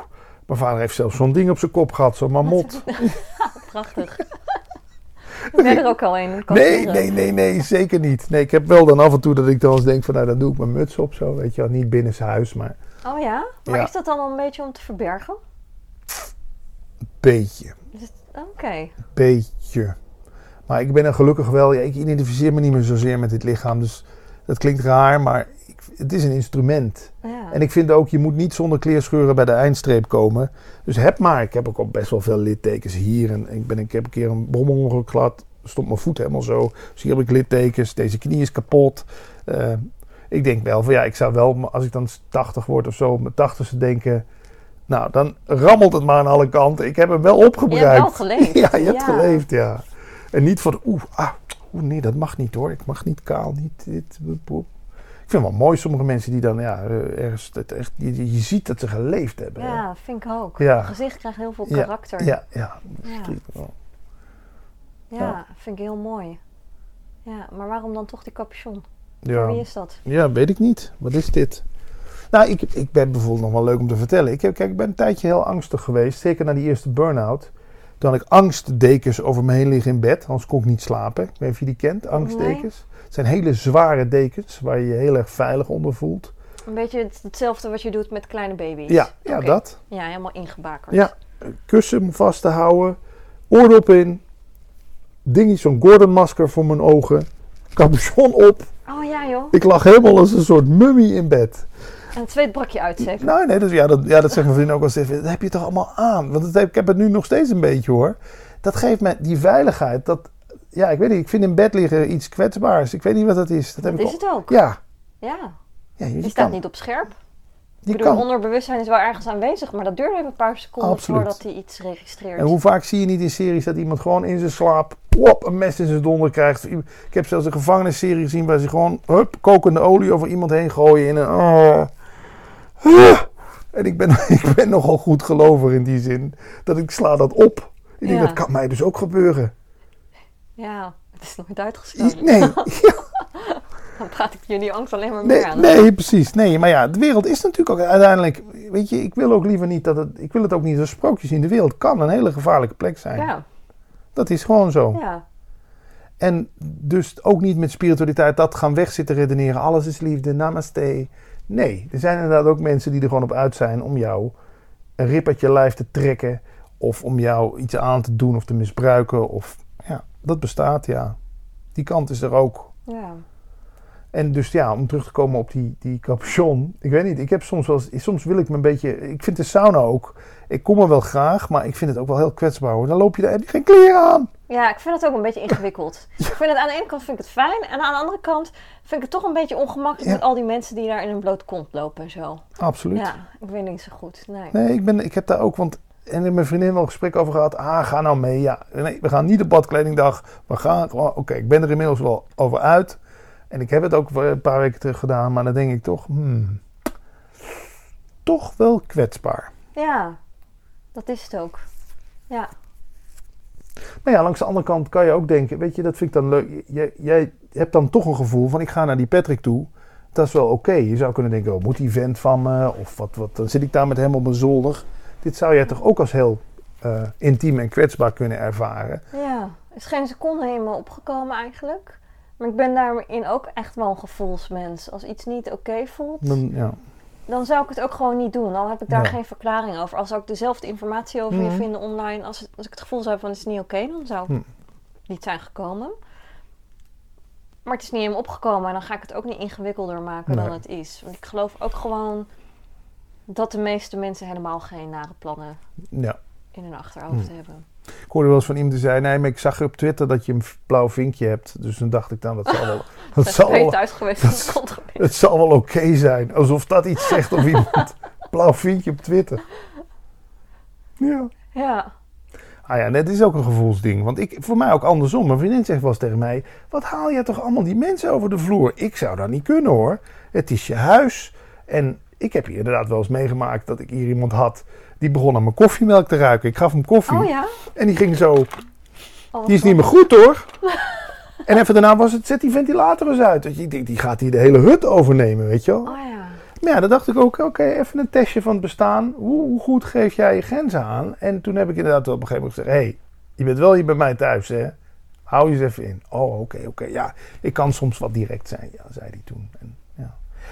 Mijn vader heeft zelfs zo'n ding op zijn kop gehad, zo'n mamot. Prachtig. Ik ben er ook al een. Nee, nee, nee, nee, zeker niet. Nee, ik heb wel dan af en toe dat ik dan eens denk van, nou, dan doe ik mijn muts op zo, weet je wel. Niet binnen zijn huis, maar... Oh ja? Maar is dat dan een beetje om te verbergen? Beetje. Oké. Beetje. Maar ik ben er gelukkig wel, ja, ik identificeer me niet meer zozeer met dit lichaam, dus dat klinkt raar, maar ik, het is een instrument. Ja. En ik vind ook, je moet niet zonder kleerscheuren bij de eindstreep komen. Dus heb maar, ik heb ook al best wel veel littekens hier. En ik, ben, ik heb een keer een bommelongeluk gehad, stond mijn voet helemaal zo. Dus hier heb ik littekens, deze knie is kapot. Uh, ik denk wel van ja, ik zou wel, als ik dan 80 word of zo, mijn 80ste denken... Nou, dan rammelt het maar aan alle kanten. Ik heb hem wel opgebruikt. Je hebt wel geleefd. ja, je hebt geleefd, ja. En niet van, oeh, ah, oeh, nee, dat mag niet hoor. Ik mag niet kaal, niet dit. Ik vind het wel mooi, sommige mensen die dan, ja, eh, ergens, echt, je, je ziet dat ze geleefd hebben. Ja, vind ik ook. Ja. Het gezicht krijgt heel veel karakter. Ja, ja. Ja, ja. ja vind ik heel mooi. Ja, maar waarom dan toch die capuchon? Ja. wie is dat? Ja, weet ik niet. Wat is dit? Nou, ik, ik ben bijvoorbeeld nog wel leuk om te vertellen. Ik, heb, kijk, ik ben een tijdje heel angstig geweest. Zeker na die eerste burn-out. Had ik angstdekens over me heen liggen in bed. Anders kon ik niet slapen. Ik weet niet of je die kent, angstdekens. Het zijn hele zware dekens waar je je heel erg veilig onder voelt. Een beetje hetzelfde wat je doet met kleine baby's. Ja, ja dat. Ja, helemaal ingebakerd. Ja, kussen om vast te houden. Oordop in. Dingetje, zo'n Gordon-masker voor mijn ogen. Capuchon op. Oh ja, joh. Ik lag helemaal als een soort mummie in bed. En het zweetbrakje uitzetten. Nee, nee, dus ja, dat, ja, dat zegt mijn vriend ook wel eens. Dat heb je toch allemaal aan? Want heb, ik heb het nu nog steeds een beetje hoor. Dat geeft me die veiligheid. Dat, ja, ik weet niet. Ik vind in bed liggen iets kwetsbaars. Ik weet niet wat dat is. Dat, heb is het ook. Ja. Ja. ja je, staat niet op scherp. ik bedoel, onderbewustzijn is wel ergens aanwezig, maar dat duurt even een paar seconden Absoluut. voordat hij iets registreert. En hoe vaak zie je niet in series dat iemand gewoon in zijn slaap wop, een mes in zijn donder krijgt. Ik heb zelfs een gevangenisserie gezien waar ze gewoon hup, kokende olie over iemand heen gooien in een... Oh. En ik ben, ik ben nogal goed gelover in die zin. Dat ik sla dat op. Ik denk, Ja. dat kan mij dus ook gebeuren. Ja, het is nooit uitgesproken. Nee, Dan praat ik jullie angst alleen maar meer nee, aan. nee, precies. Nee, maar ja, de wereld is natuurlijk ook uiteindelijk... Weet je, ik wil ook liever niet dat het... Ik wil het ook niet als sprookjes zien. De wereld kan een hele gevaarlijke plek zijn. Ja, Dat is gewoon zo. ja. En dus ook niet met spiritualiteit dat gaan wegzitten redeneren. Alles is liefde, namaste. Nee, er zijn inderdaad ook mensen die er gewoon op uit zijn om jou een rip uit je lijf te trekken. Of om jou iets aan te doen of te misbruiken. Of, ja, dat bestaat, ja. Die kant is er ook. ja. En dus ja, om terug te komen op die, die capuchon. Ik weet niet, ik heb soms wel eens, soms wil ik me een beetje, ik vind de sauna ook, ik kom er wel graag, maar ik vind het ook wel heel kwetsbaar hoor. Dan loop je daar, heb je geen kleren aan. Ja, ik vind het ook een beetje ingewikkeld. Ik vind het aan de ene kant vind ik het fijn. En aan de andere kant vind ik het toch een beetje ongemakkelijk Ja. met al die mensen die daar in een bloot kont lopen en zo. Absoluut. Ja, ik weet niet zo goed. Nee. Nee, ik, ben, ik heb daar ook, want en ik mijn vriendin wel een gesprek over gehad. Ah, ga nou mee. Ja, nee, we gaan niet op badkledingdag. We gaan gewoon, oké, ik ben er inmiddels wel over uit. En ik heb het ook een paar weken terug gedaan, maar dan denk ik toch, hmm, toch wel kwetsbaar. Ja, dat is het ook. Ja, Maar ja, langs de andere kant kan je ook denken, weet je, dat vind ik dan leuk. Jij, jij hebt dan toch een gevoel van, ik ga naar die Patrick toe. Dat is wel oké. Je zou kunnen denken, oh, moet die vent van me? Of wat, wat, dan zit ik daar met hem op mijn zolder. Dit zou jij toch ook als heel eh, intiem en kwetsbaar kunnen ervaren. ja. Is geen seconde me opgekomen eigenlijk. Maar ik ben daarin ook echt wel een gevoelsmens. Als iets niet oké voelt, Dan, ja. Dan zou ik het ook gewoon niet doen. Dan heb ik daar Ja. geen verklaring over. Als zou ik dezelfde informatie over je Mhm. vinden online, als, het- als ik het gevoel zou hebben van het is niet oké, dan zou Hm. het niet zijn gekomen. Maar het is niet in me opgekomen en dan ga ik het ook niet ingewikkelder maken dan het is. Want ik geloof ook gewoon dat de meeste mensen helemaal geen nare plannen ja. in hun achterhoofd Hm. hebben. Ik hoorde wel eens van iemand die zei, nee, maar ik zag op Twitter dat je een blauw vinkje hebt. Dus toen dacht ik, nou, dat zal wel, dat zal wel, thuis geweest grondgebied. het zal wel oké zijn. Alsof dat iets zegt of iemand blauw vinkje op Twitter. Ja. Ja, Ah ja, net is ook een gevoelsding. Want ik, voor mij ook andersom. Mijn vriendin zegt wel eens tegen mij: Wat haal jij toch allemaal die mensen over de vloer? Ik zou dat niet kunnen hoor. Het is je huis. En ik heb hier inderdaad wel eens meegemaakt dat ik hier iemand had. Die begon aan mijn koffiemelk te ruiken. Ik gaf hem koffie. oh ja. En die ging zo. Oh, Die is niet meer goed hoor. en even daarna was het: Zet die ventilator eens uit. Je denkt, die gaat hier de hele hut overnemen, weet je wel. Oh ja. Maar ja, dan dacht ik ook, oké, even een testje van het bestaan. Hoe, hoe goed geef jij je grenzen aan? En toen heb ik inderdaad op een gegeven moment gezegd... hé, hey, je bent wel hier bij mij thuis, hè? Hou je eens even in. Oh, oké, oké. Ja, ik kan soms wat direct zijn, ja, zei hij toen. En.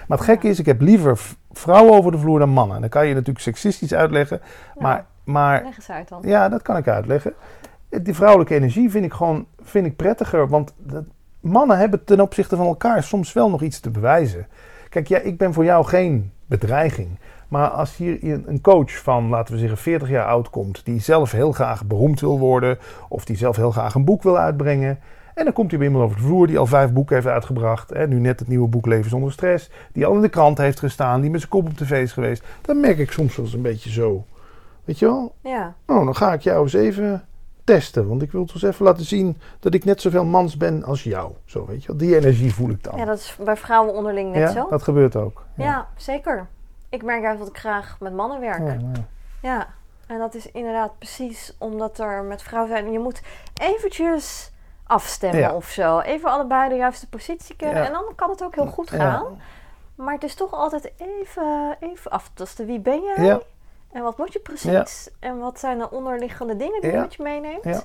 Maar het gekke is, ik heb liever vrouwen over de vloer dan mannen. Dan kan je natuurlijk seksistisch uitleggen. Ja. Maar, maar Leg eens uit dan. ja, dat kan ik uitleggen. Die vrouwelijke energie vind ik gewoon vind ik prettiger. Want dat- mannen hebben ten opzichte van elkaar soms wel nog iets te bewijzen. Kijk, ja, ik ben voor jou geen bedreiging. Maar als hier een coach van, laten we zeggen, 40 jaar oud komt. die zelf heel graag beroemd wil worden. of die zelf heel graag een boek wil uitbrengen. En dan komt hij bij iemand over de vloer die al vijf boeken heeft uitgebracht. Hè, nu net het nieuwe boek Leven zonder stress. Die al in de krant heeft gestaan. Die met zijn kop op tv is geweest. Dan merk ik soms wel eens een beetje zo. Weet je wel? Ja. Nou, dan ga ik jou eens even testen. Want ik wil toch eens even laten zien dat ik net zoveel mans ben als jou. Zo, weet je wel. Die energie voel ik dan. ja, dat is bij vrouwen onderling net Ja, zo. dat gebeurt ook. Ja. zeker. Ik merk juist dat ik graag met mannen werk. Ja, Ja. ja. en dat is inderdaad precies omdat er met vrouwen zijn. Je moet eventjes afstemmen Ja. of zo. Even allebei de juiste positie kennen. Ja. En dan kan het ook heel goed Ja. gaan. Maar het is toch altijd even, even aftasten. Wie ben jij? En wat moet je precies? En wat zijn de onderliggende dingen die je met je meeneemt? Ja.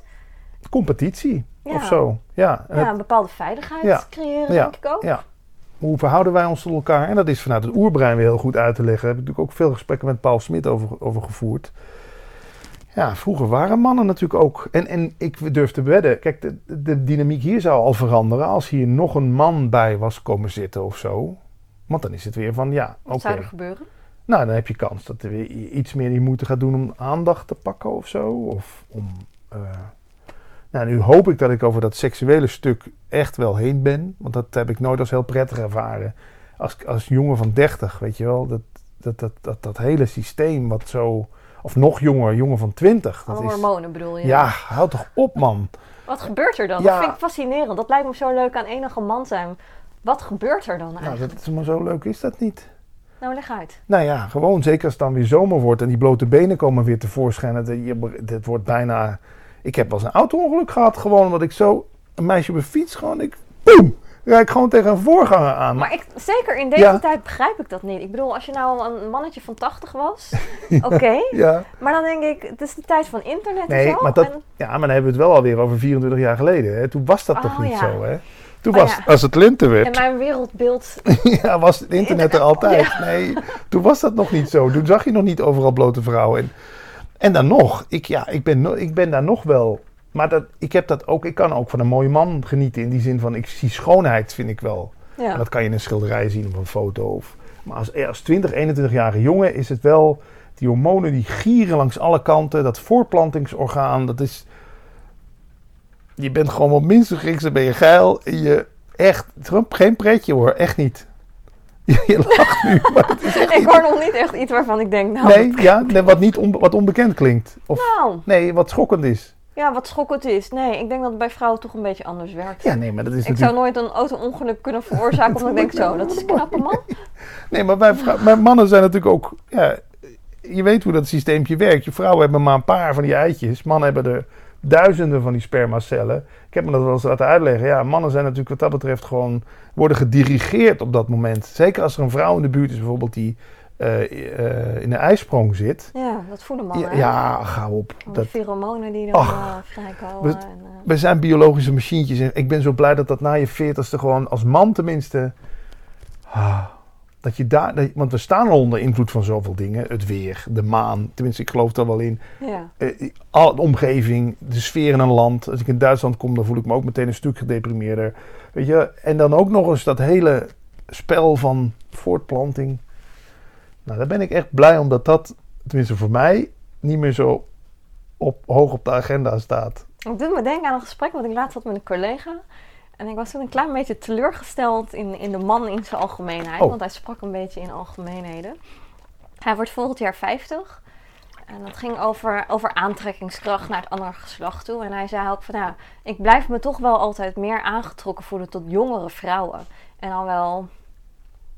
Competitie of zo. Ja, en Ja, het- een bepaalde veiligheid creëren, Ja. denk ik ook. ja. Hoe verhouden wij ons tot elkaar? En dat is vanuit het oerbrein weer heel goed uit te leggen. Daar heb ik natuurlijk ook veel gesprekken met Paul Smit over, over gevoerd. Ja, vroeger waren mannen natuurlijk ook. En, en ik durf te wedden. Kijk, de, de dynamiek hier zou al veranderen als hier nog een man bij was komen zitten of zo. Want dan is het weer van ja, Wat zou er gebeuren? Nou, dan heb je kans dat er weer iets meer die moeite gaat doen om aandacht te pakken of zo. Of om. eh, Nou, nu hoop ik dat ik over dat seksuele stuk echt wel heen ben. Want dat heb ik nooit als heel prettig ervaren. Als, als jongen van 30, weet je wel. Dat, dat, dat, dat, dat hele systeem wat zo... Of nog jonger, jongen van 20. Dat is, hormonen bedoel je? ja, houd toch op man. Wat gebeurt er dan? Ja. Dat vind ik fascinerend. Dat lijkt me zo leuk aan enige man zijn. Wat gebeurt er dan Nou, eigenlijk? dat is maar zo leuk is dat niet. Nou, leg uit. Nou ja, gewoon zeker als het dan weer zomer wordt en die blote benen komen weer tevoorschijn. Het, het wordt bijna... Ik heb wel eens een auto-ongeluk gehad, gewoon omdat ik zo... Een meisje op een fiets, gewoon ik... Boem! Rijd gewoon tegen een voorganger aan. Maar ik, zeker in deze Ja. tijd begrijp ik dat niet. Ik bedoel, als je nou een mannetje van 80 was, oké. Ja, Maar dan denk ik, het is de tijd van internet nee, en zo. maar, dat, en- ja, maar dan hebben we het wel alweer over 24 jaar geleden. Hè? Toen was dat toch Oh, niet ja. zo, hè? Toen Oh, was, ja. als het linten en werd, mijn wereldbeeld. ja, was het internet er altijd. Nee, toen was dat nog niet zo. Toen zag je nog niet overal blote vrouwen. En, en dan nog, ik, ja, ik, ben, ik ben daar nog wel... Maar dat, ik, heb dat ook, ik kan ook van een mooie man genieten. In die zin van, ik zie schoonheid, vind ik wel. En dat kan je in een schilderij zien of een foto. Of, maar als, als 20, 21-jarige jongen is het wel... Die hormonen die gieren langs alle kanten. Dat voortplantingsorgaan, dat is... Je bent gewoon wat minstens geks, dan ben je geil. En je echt... Geen pretje hoor, echt niet. Je, lacht nu, maar het is echt Ik niet... hoor nog niet echt iets waarvan ik denk, nou, Nee, ja, nee, wat, niet wat onbekend klinkt. Of nou, nee, wat schokkend is. Ja, wat schokkend is. Nee, ik denk dat het bij vrouwen toch een beetje anders werkt. Ja, nee, maar dat is ik natuurlijk... zou nooit een auto-ongeluk kunnen veroorzaken, omdat ik denk, zo, dat is een knappe man. Nee, maar maar mannen zijn natuurlijk ook. Ja, je weet hoe dat systeempje werkt. Je vrouwen hebben maar een paar van die eitjes. Mannen hebben er duizenden van die spermacellen. Ik heb me dat wel eens laten uitleggen. Ja, mannen zijn natuurlijk wat dat betreft gewoon. worden gedirigeerd op dat moment. Zeker als er een vrouw in de buurt is, bijvoorbeeld die eh, eh, in een ijsprong zit. Ja, dat voelen mannen. Ja, ja gauw op. Dat, pheromonen die dan Ach, eh, vrijkomen. we- en, we zijn biologische machientjes. En ik ben zo blij dat dat na je veertigste gewoon als man tenminste. ah, dat je daar, dat- want we staan al onder invloed van zoveel dingen. Het weer, de maan. Tenminste, ik geloof daar wel in. ja. Al, de omgeving, de sfeer in een land. Als ik in Duitsland kom, dan voel ik me ook meteen een stuk gedeprimeerder. Weet je? En dan ook nog eens dat hele spel van voortplanting. Nou, daar ben ik echt blij omdat dat, tenminste voor mij, niet meer zo op, hoog op de agenda staat. Het doet me denken aan een gesprek wat ik laatst had met een collega. En ik was toen een klein beetje teleurgesteld in, in de man in zijn algemeenheid. Oh. Want hij sprak een beetje in algemeenheden. Hij wordt volgend jaar 50. En dat ging over, over aantrekkingskracht naar het andere geslacht toe. En hij zei ook van, ja, ik blijf me toch wel altijd meer aangetrokken voelen tot jongere vrouwen. En dan wel,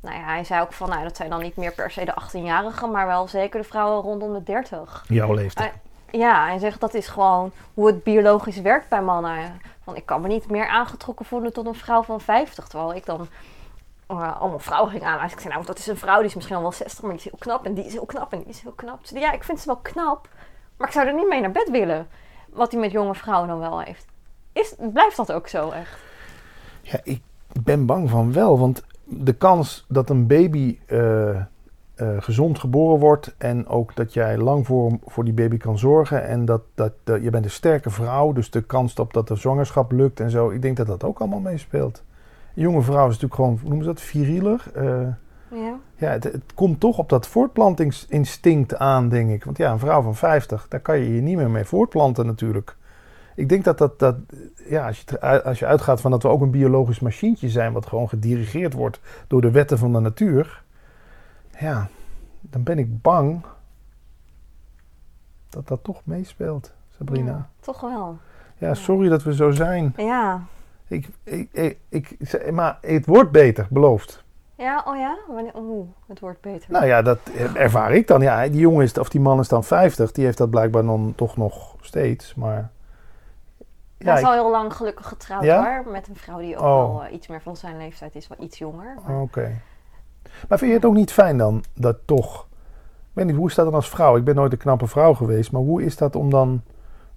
nou ja, hij zei ook van, nou, dat zijn dan niet meer per se de 18-jarigen, maar wel zeker de vrouwen rondom de 30. Jouw leeftijd. Ja, hij zegt dat is gewoon hoe het biologisch werkt bij mannen. Want ik kan me niet meer aangetrokken voelen tot een vrouw van 50. Terwijl ik dan eh, allemaal vrouwen ging aanwijzen. Ik zei, nou, dat is een vrouw die is misschien al wel 60, maar die is heel knap. En die is heel knap en die is heel knap. Ze zei, ja, ik vind ze wel knap, maar ik zou er niet mee naar bed willen. Wat hij met jonge vrouwen dan wel heeft. Is, blijft dat ook zo echt? Ja, ik ben bang van wel. Want de kans dat een baby eh, eh, gezond geboren wordt. En ook dat jij lang voor, voor die baby kan zorgen. En dat, dat, je bent een sterke vrouw. Dus de kans op dat de zwangerschap lukt en zo. Ik denk dat dat ook allemaal meespeelt. Een jonge vrouw is natuurlijk gewoon, hoe noemen ze dat, virieler. Eh, Ja. ja, het, het komt toch op dat voortplantingsinstinct aan, denk ik. Want ja, een vrouw van 50, daar kan je je niet meer mee voortplanten natuurlijk. Ik denk dat dat, dat ja, als je, als je uitgaat van dat we ook een biologisch machientje zijn, wat gewoon gedirigeerd wordt door de wetten van de natuur. Ja, dan ben ik bang dat dat toch meespeelt, Sabrina. Ja, toch wel. Ja, sorry dat we zo zijn. Ja. Ik, ik, ik, ik, maar het wordt beter, beloofd. Ja, oh ja? Wanneer, oeh, het wordt beter. Nou ja, dat ervaar ik dan. Ja, die jongen is, of die man is dan 50. Die heeft dat blijkbaar dan toch nog steeds. Maar Hij is ik- al heel lang gelukkig getrouwd Ja? hoor. Met een vrouw die ook Oh. wel eh, iets meer van zijn leeftijd is. Wel iets jonger. maar- Oké. Maar vind je het ook niet fijn dan dat toch... Ik weet niet, hoe is dat dan als vrouw? Ik ben nooit een knappe vrouw geweest. Maar hoe is dat om dan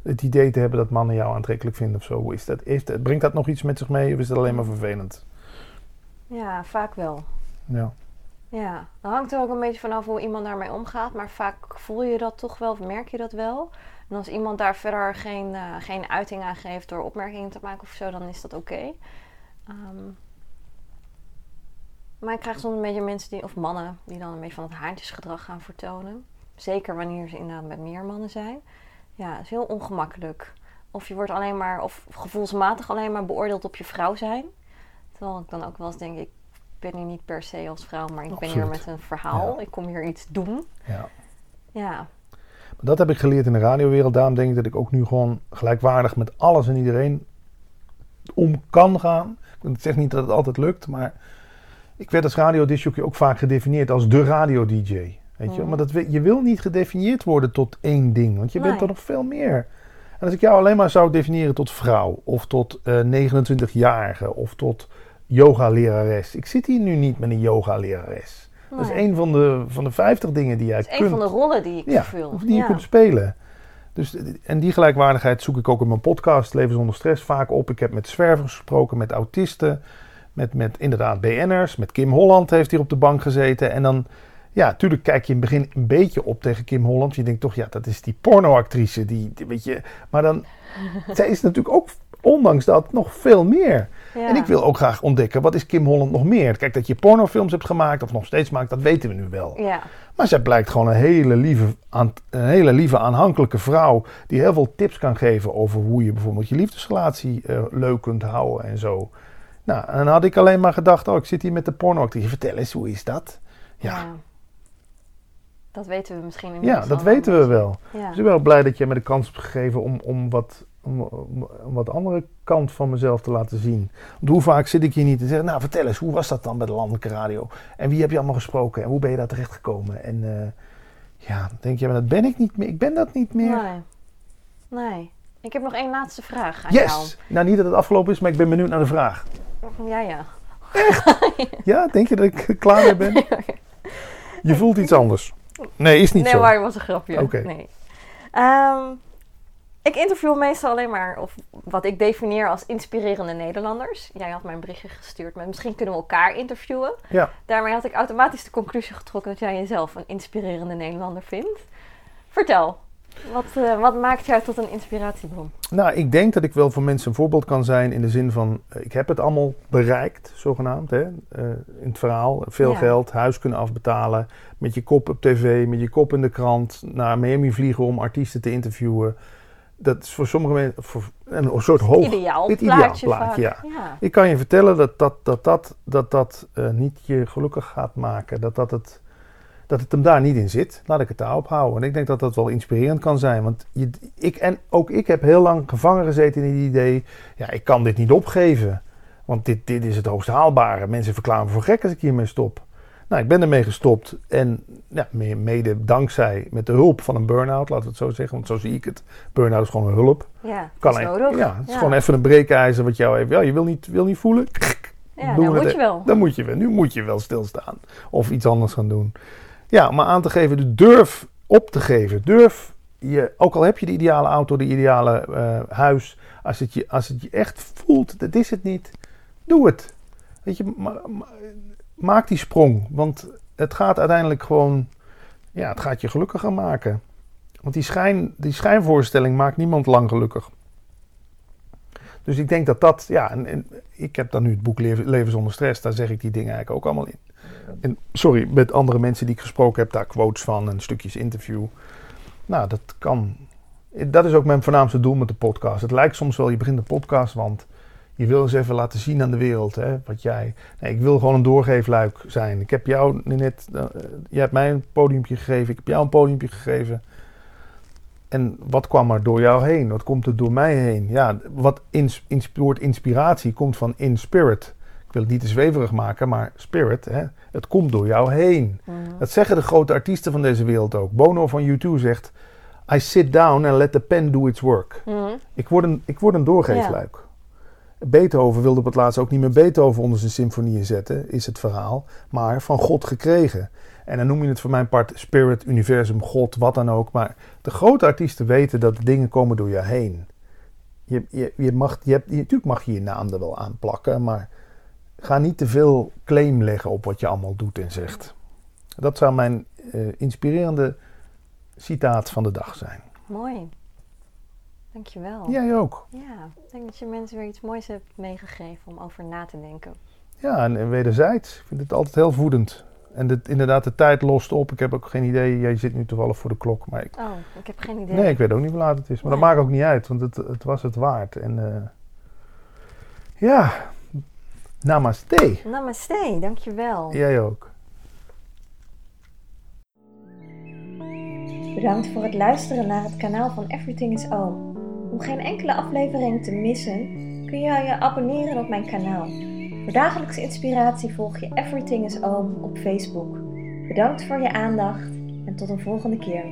het idee te hebben dat mannen jou aantrekkelijk vinden of zo? Hoe is dat? Heeft, het- brengt dat nog iets met zich mee of is dat alleen maar vervelend? Ja, vaak wel. Ja. Ja, dan hangt er ook een beetje vanaf hoe iemand daarmee omgaat. Maar vaak voel je dat toch wel of merk je dat wel. En als iemand daar verder geen, eh, geen uiting aan geeft door opmerkingen te maken of zo, dan is dat oké. Ehm, maar ik krijg soms een beetje mensen die, of mannen, die dan een beetje van het haantjesgedrag gaan vertonen. Zeker wanneer ze inderdaad met meer mannen zijn. Ja, is heel ongemakkelijk. Of je wordt alleen maar, of gevoelsmatig alleen maar beoordeeld op je vrouw zijn. Terwijl ik dan ook wel eens denk, ik ben hier niet per se als vrouw, maar ik ben hier met een verhaal. Ja. Ik kom hier iets doen. Ja. Ja, Maar dat heb ik geleerd in de radiowereld. Daarom denk ik dat ik ook nu gewoon gelijkwaardig met alles en iedereen om kan gaan. Ik zeg niet dat het altijd lukt, maar ik werd als radiodisjockey ook vaak gedefinieerd als de radio-dj. Weet je? Mm. Maar dat, je wil niet gedefinieerd worden tot één ding, want je bent er nog veel meer. En als ik jou alleen maar zou definiëren tot vrouw, of tot eh 29-jarige, of tot yoga-lerares. Ik zit hier nu niet met een yoga-lerares. Dat is een van de, van de 50 dingen die jij is kunt een van de rollen die ik ja, vervul. of die je kunt spelen. Dus, en die gelijkwaardigheid zoek ik ook in mijn podcast Leven zonder stress vaak op. Ik heb met zwervers gesproken, met autisten, met, met inderdaad BN'ers. Met Kim Holland heeft hier op de bank gezeten. En dan, ja, natuurlijk kijk je in het begin een beetje op tegen Kim Holland. Je denkt toch, ja, dat is die pornoactrice. Die, die weet je, maar dan, zij is natuurlijk ook, ondanks dat, nog veel meer. Ja. En ik wil ook graag ontdekken, wat is Kim Holland nog meer? Kijk, dat je pornofilms hebt gemaakt of nog steeds maakt, dat weten we nu wel. Ja, Maar zij blijkt gewoon een hele, lieve, aan- een hele lieve, aanhankelijke vrouw. Die heel veel tips kan geven over hoe je bijvoorbeeld je liefdesrelatie eh, leuk kunt houden en zo. Nou, en dan had ik alleen maar gedacht: oh, ik zit hier met de pornoactrice. Vertel eens, hoe is dat? Ja, Dat weten we misschien ja, inmiddels dat weten we wel. Ja. Dus ik ben wel blij dat je me de kans hebt gegeven om, om, wat, om, wat andere kant van mezelf te laten zien. Want hoe vaak zit ik hier niet te zeggen: Nou, vertel eens, hoe was dat dan bij de landelijke radio? En wie heb je allemaal gesproken? En hoe ben je daar terecht gekomen? En eh, ja, dan denk je, maar dat ben ik niet meer. Ik ben dat niet meer. Nee. Nee. Ik heb nog één laatste vraag aan jou. Yes! Nou, niet dat het afgelopen is, maar ik ben benieuwd naar de vraag. Ja, ja. Ja, denk je dat ik klaar mee ben? Je voelt iets anders. Nee, is niet nee, zo. maar het was een grapje. Oké. Nee. Ehm, ik interview meestal alleen maar, of wat ik definieer als inspirerende Nederlanders. Jij had mij een berichtje gestuurd met misschien kunnen we elkaar interviewen. Ja. Daarmee had ik automatisch de conclusie getrokken dat jij jezelf een inspirerende Nederlander vindt. Vertel, wat, eh, wat maakt jou tot een inspiratiebron? Nou, ik denk dat ik wel voor mensen een voorbeeld kan zijn in de zin van, eh, ik heb het allemaal bereikt, zogenaamd, hè? eh, in het verhaal. Veel Ja. geld, huis kunnen afbetalen, met je kop op tv, met je kop in de krant, naar Miami vliegen om artiesten te interviewen. Dat is voor sommige mensen voor een soort hoog... Ideaal het plaatje, ja. Ik kan je vertellen dat dat, dat, dat, dat, dat eh, niet je gelukkig gaat maken. Dat, dat, het, dat het hem daar niet in zit. Laat ik het daarop houden. En ik denk dat dat wel inspirerend kan zijn. Want je, ik, en ook ik heb heel lang gevangen gezeten in het idee... Ja, ik kan dit niet opgeven. Want dit, dit is het hoogst haalbare. Mensen verklaren me voor gek als ik hiermee stop. Nou, ik ben ermee gestopt. En ja, me- mede dankzij met de hulp van een burn-out, laten we het zo zeggen. Want zo zie ik het. Burn-out is gewoon een hulp. Ja, Kan is nodig. Ja, het is Ja. gewoon even een breekijzer wat jou even... Ja, je wil niet, wil niet voelen? Ja, we moet je wel. Dan moet je wel. Nu moet je wel stilstaan. Of iets anders gaan doen. Ja, maar aan te geven, dus durf op te geven. Durf je, ook al heb je de ideale auto, de ideale eh, huis. Als het, je, als het je echt voelt, dat is het niet. Doe het. Weet je, ma- ma- maak die sprong. Want het gaat uiteindelijk gewoon, ja, het gaat je gelukkiger maken. Want die, schijn, die schijnvoorstelling maakt niemand lang gelukkig. Dus ik denk dat dat, ja, en, ik heb dan nu het boek Leven, Leven zonder stress, daar zeg ik die dingen eigenlijk ook allemaal in. En sorry, met andere mensen die ik gesproken heb, daar quotes van en stukjes interview. Nou, dat kan. Dat is ook mijn voornaamste doel met de podcast. Het lijkt soms wel, je begint een podcast, want je wil eens even laten zien aan de wereld hè, wat jij. Nee, ik wil gewoon een doorgeefluik zijn. Ik heb jou net, uh, jij hebt mij een podiumpje gegeven, ik heb jou een podiumpje gegeven. En wat kwam er door jou heen? Wat komt er door mij heen? Ja, wat ins, ins, het woord inspiratie komt van in spirit. Ik wil het niet te zweverig maken, maar spirit, hè, het komt door jou heen. Mhm. Dat zeggen de grote artiesten van deze wereld ook. Bono van U2 zegt: I sit down and let the pen do its work. Mhm. Ik word een, ik word een doorgeefluik. Beethoven wilde op het laatst ook niet meer Beethoven onder zijn symfonieën zetten, is het verhaal, maar van God gekregen. En dan noem je het voor mijn part spirit, universum, God, wat dan ook. Maar de grote artiesten weten dat dingen komen door je heen. Je, je, je mag, je hebt, je, natuurlijk mag je je naam er wel aan plakken, maar ga niet te veel claim leggen op wat je allemaal doet en zegt. Dat zou mijn uh, inspirerende citaat van de dag zijn. Mooi. Dankjewel. Jij ook. Ja, ik denk dat je mensen weer iets moois hebt meegegeven om over na te denken. Ja, en, en wederzijds. Ik vind het altijd heel voedend. En de, inderdaad, de tijd lost op. Ik heb ook geen idee. Jij zit nu toevallig voor de klok. Maar ik, Oh, ik heb geen idee. nee, ik weet ook niet hoe laat het is. Maar dat maakt ook niet uit, want het, het was het waard. En eh, ja, Namaste. Namaste, dankjewel. Jij ook. Bedankt voor het luisteren naar het kanaal van Everything is Oom. Om geen enkele aflevering te missen, kun je je abonneren op mijn kanaal. Voor dagelijkse inspiratie volg je Everything is Oom op Facebook. Bedankt voor je aandacht en tot een volgende keer.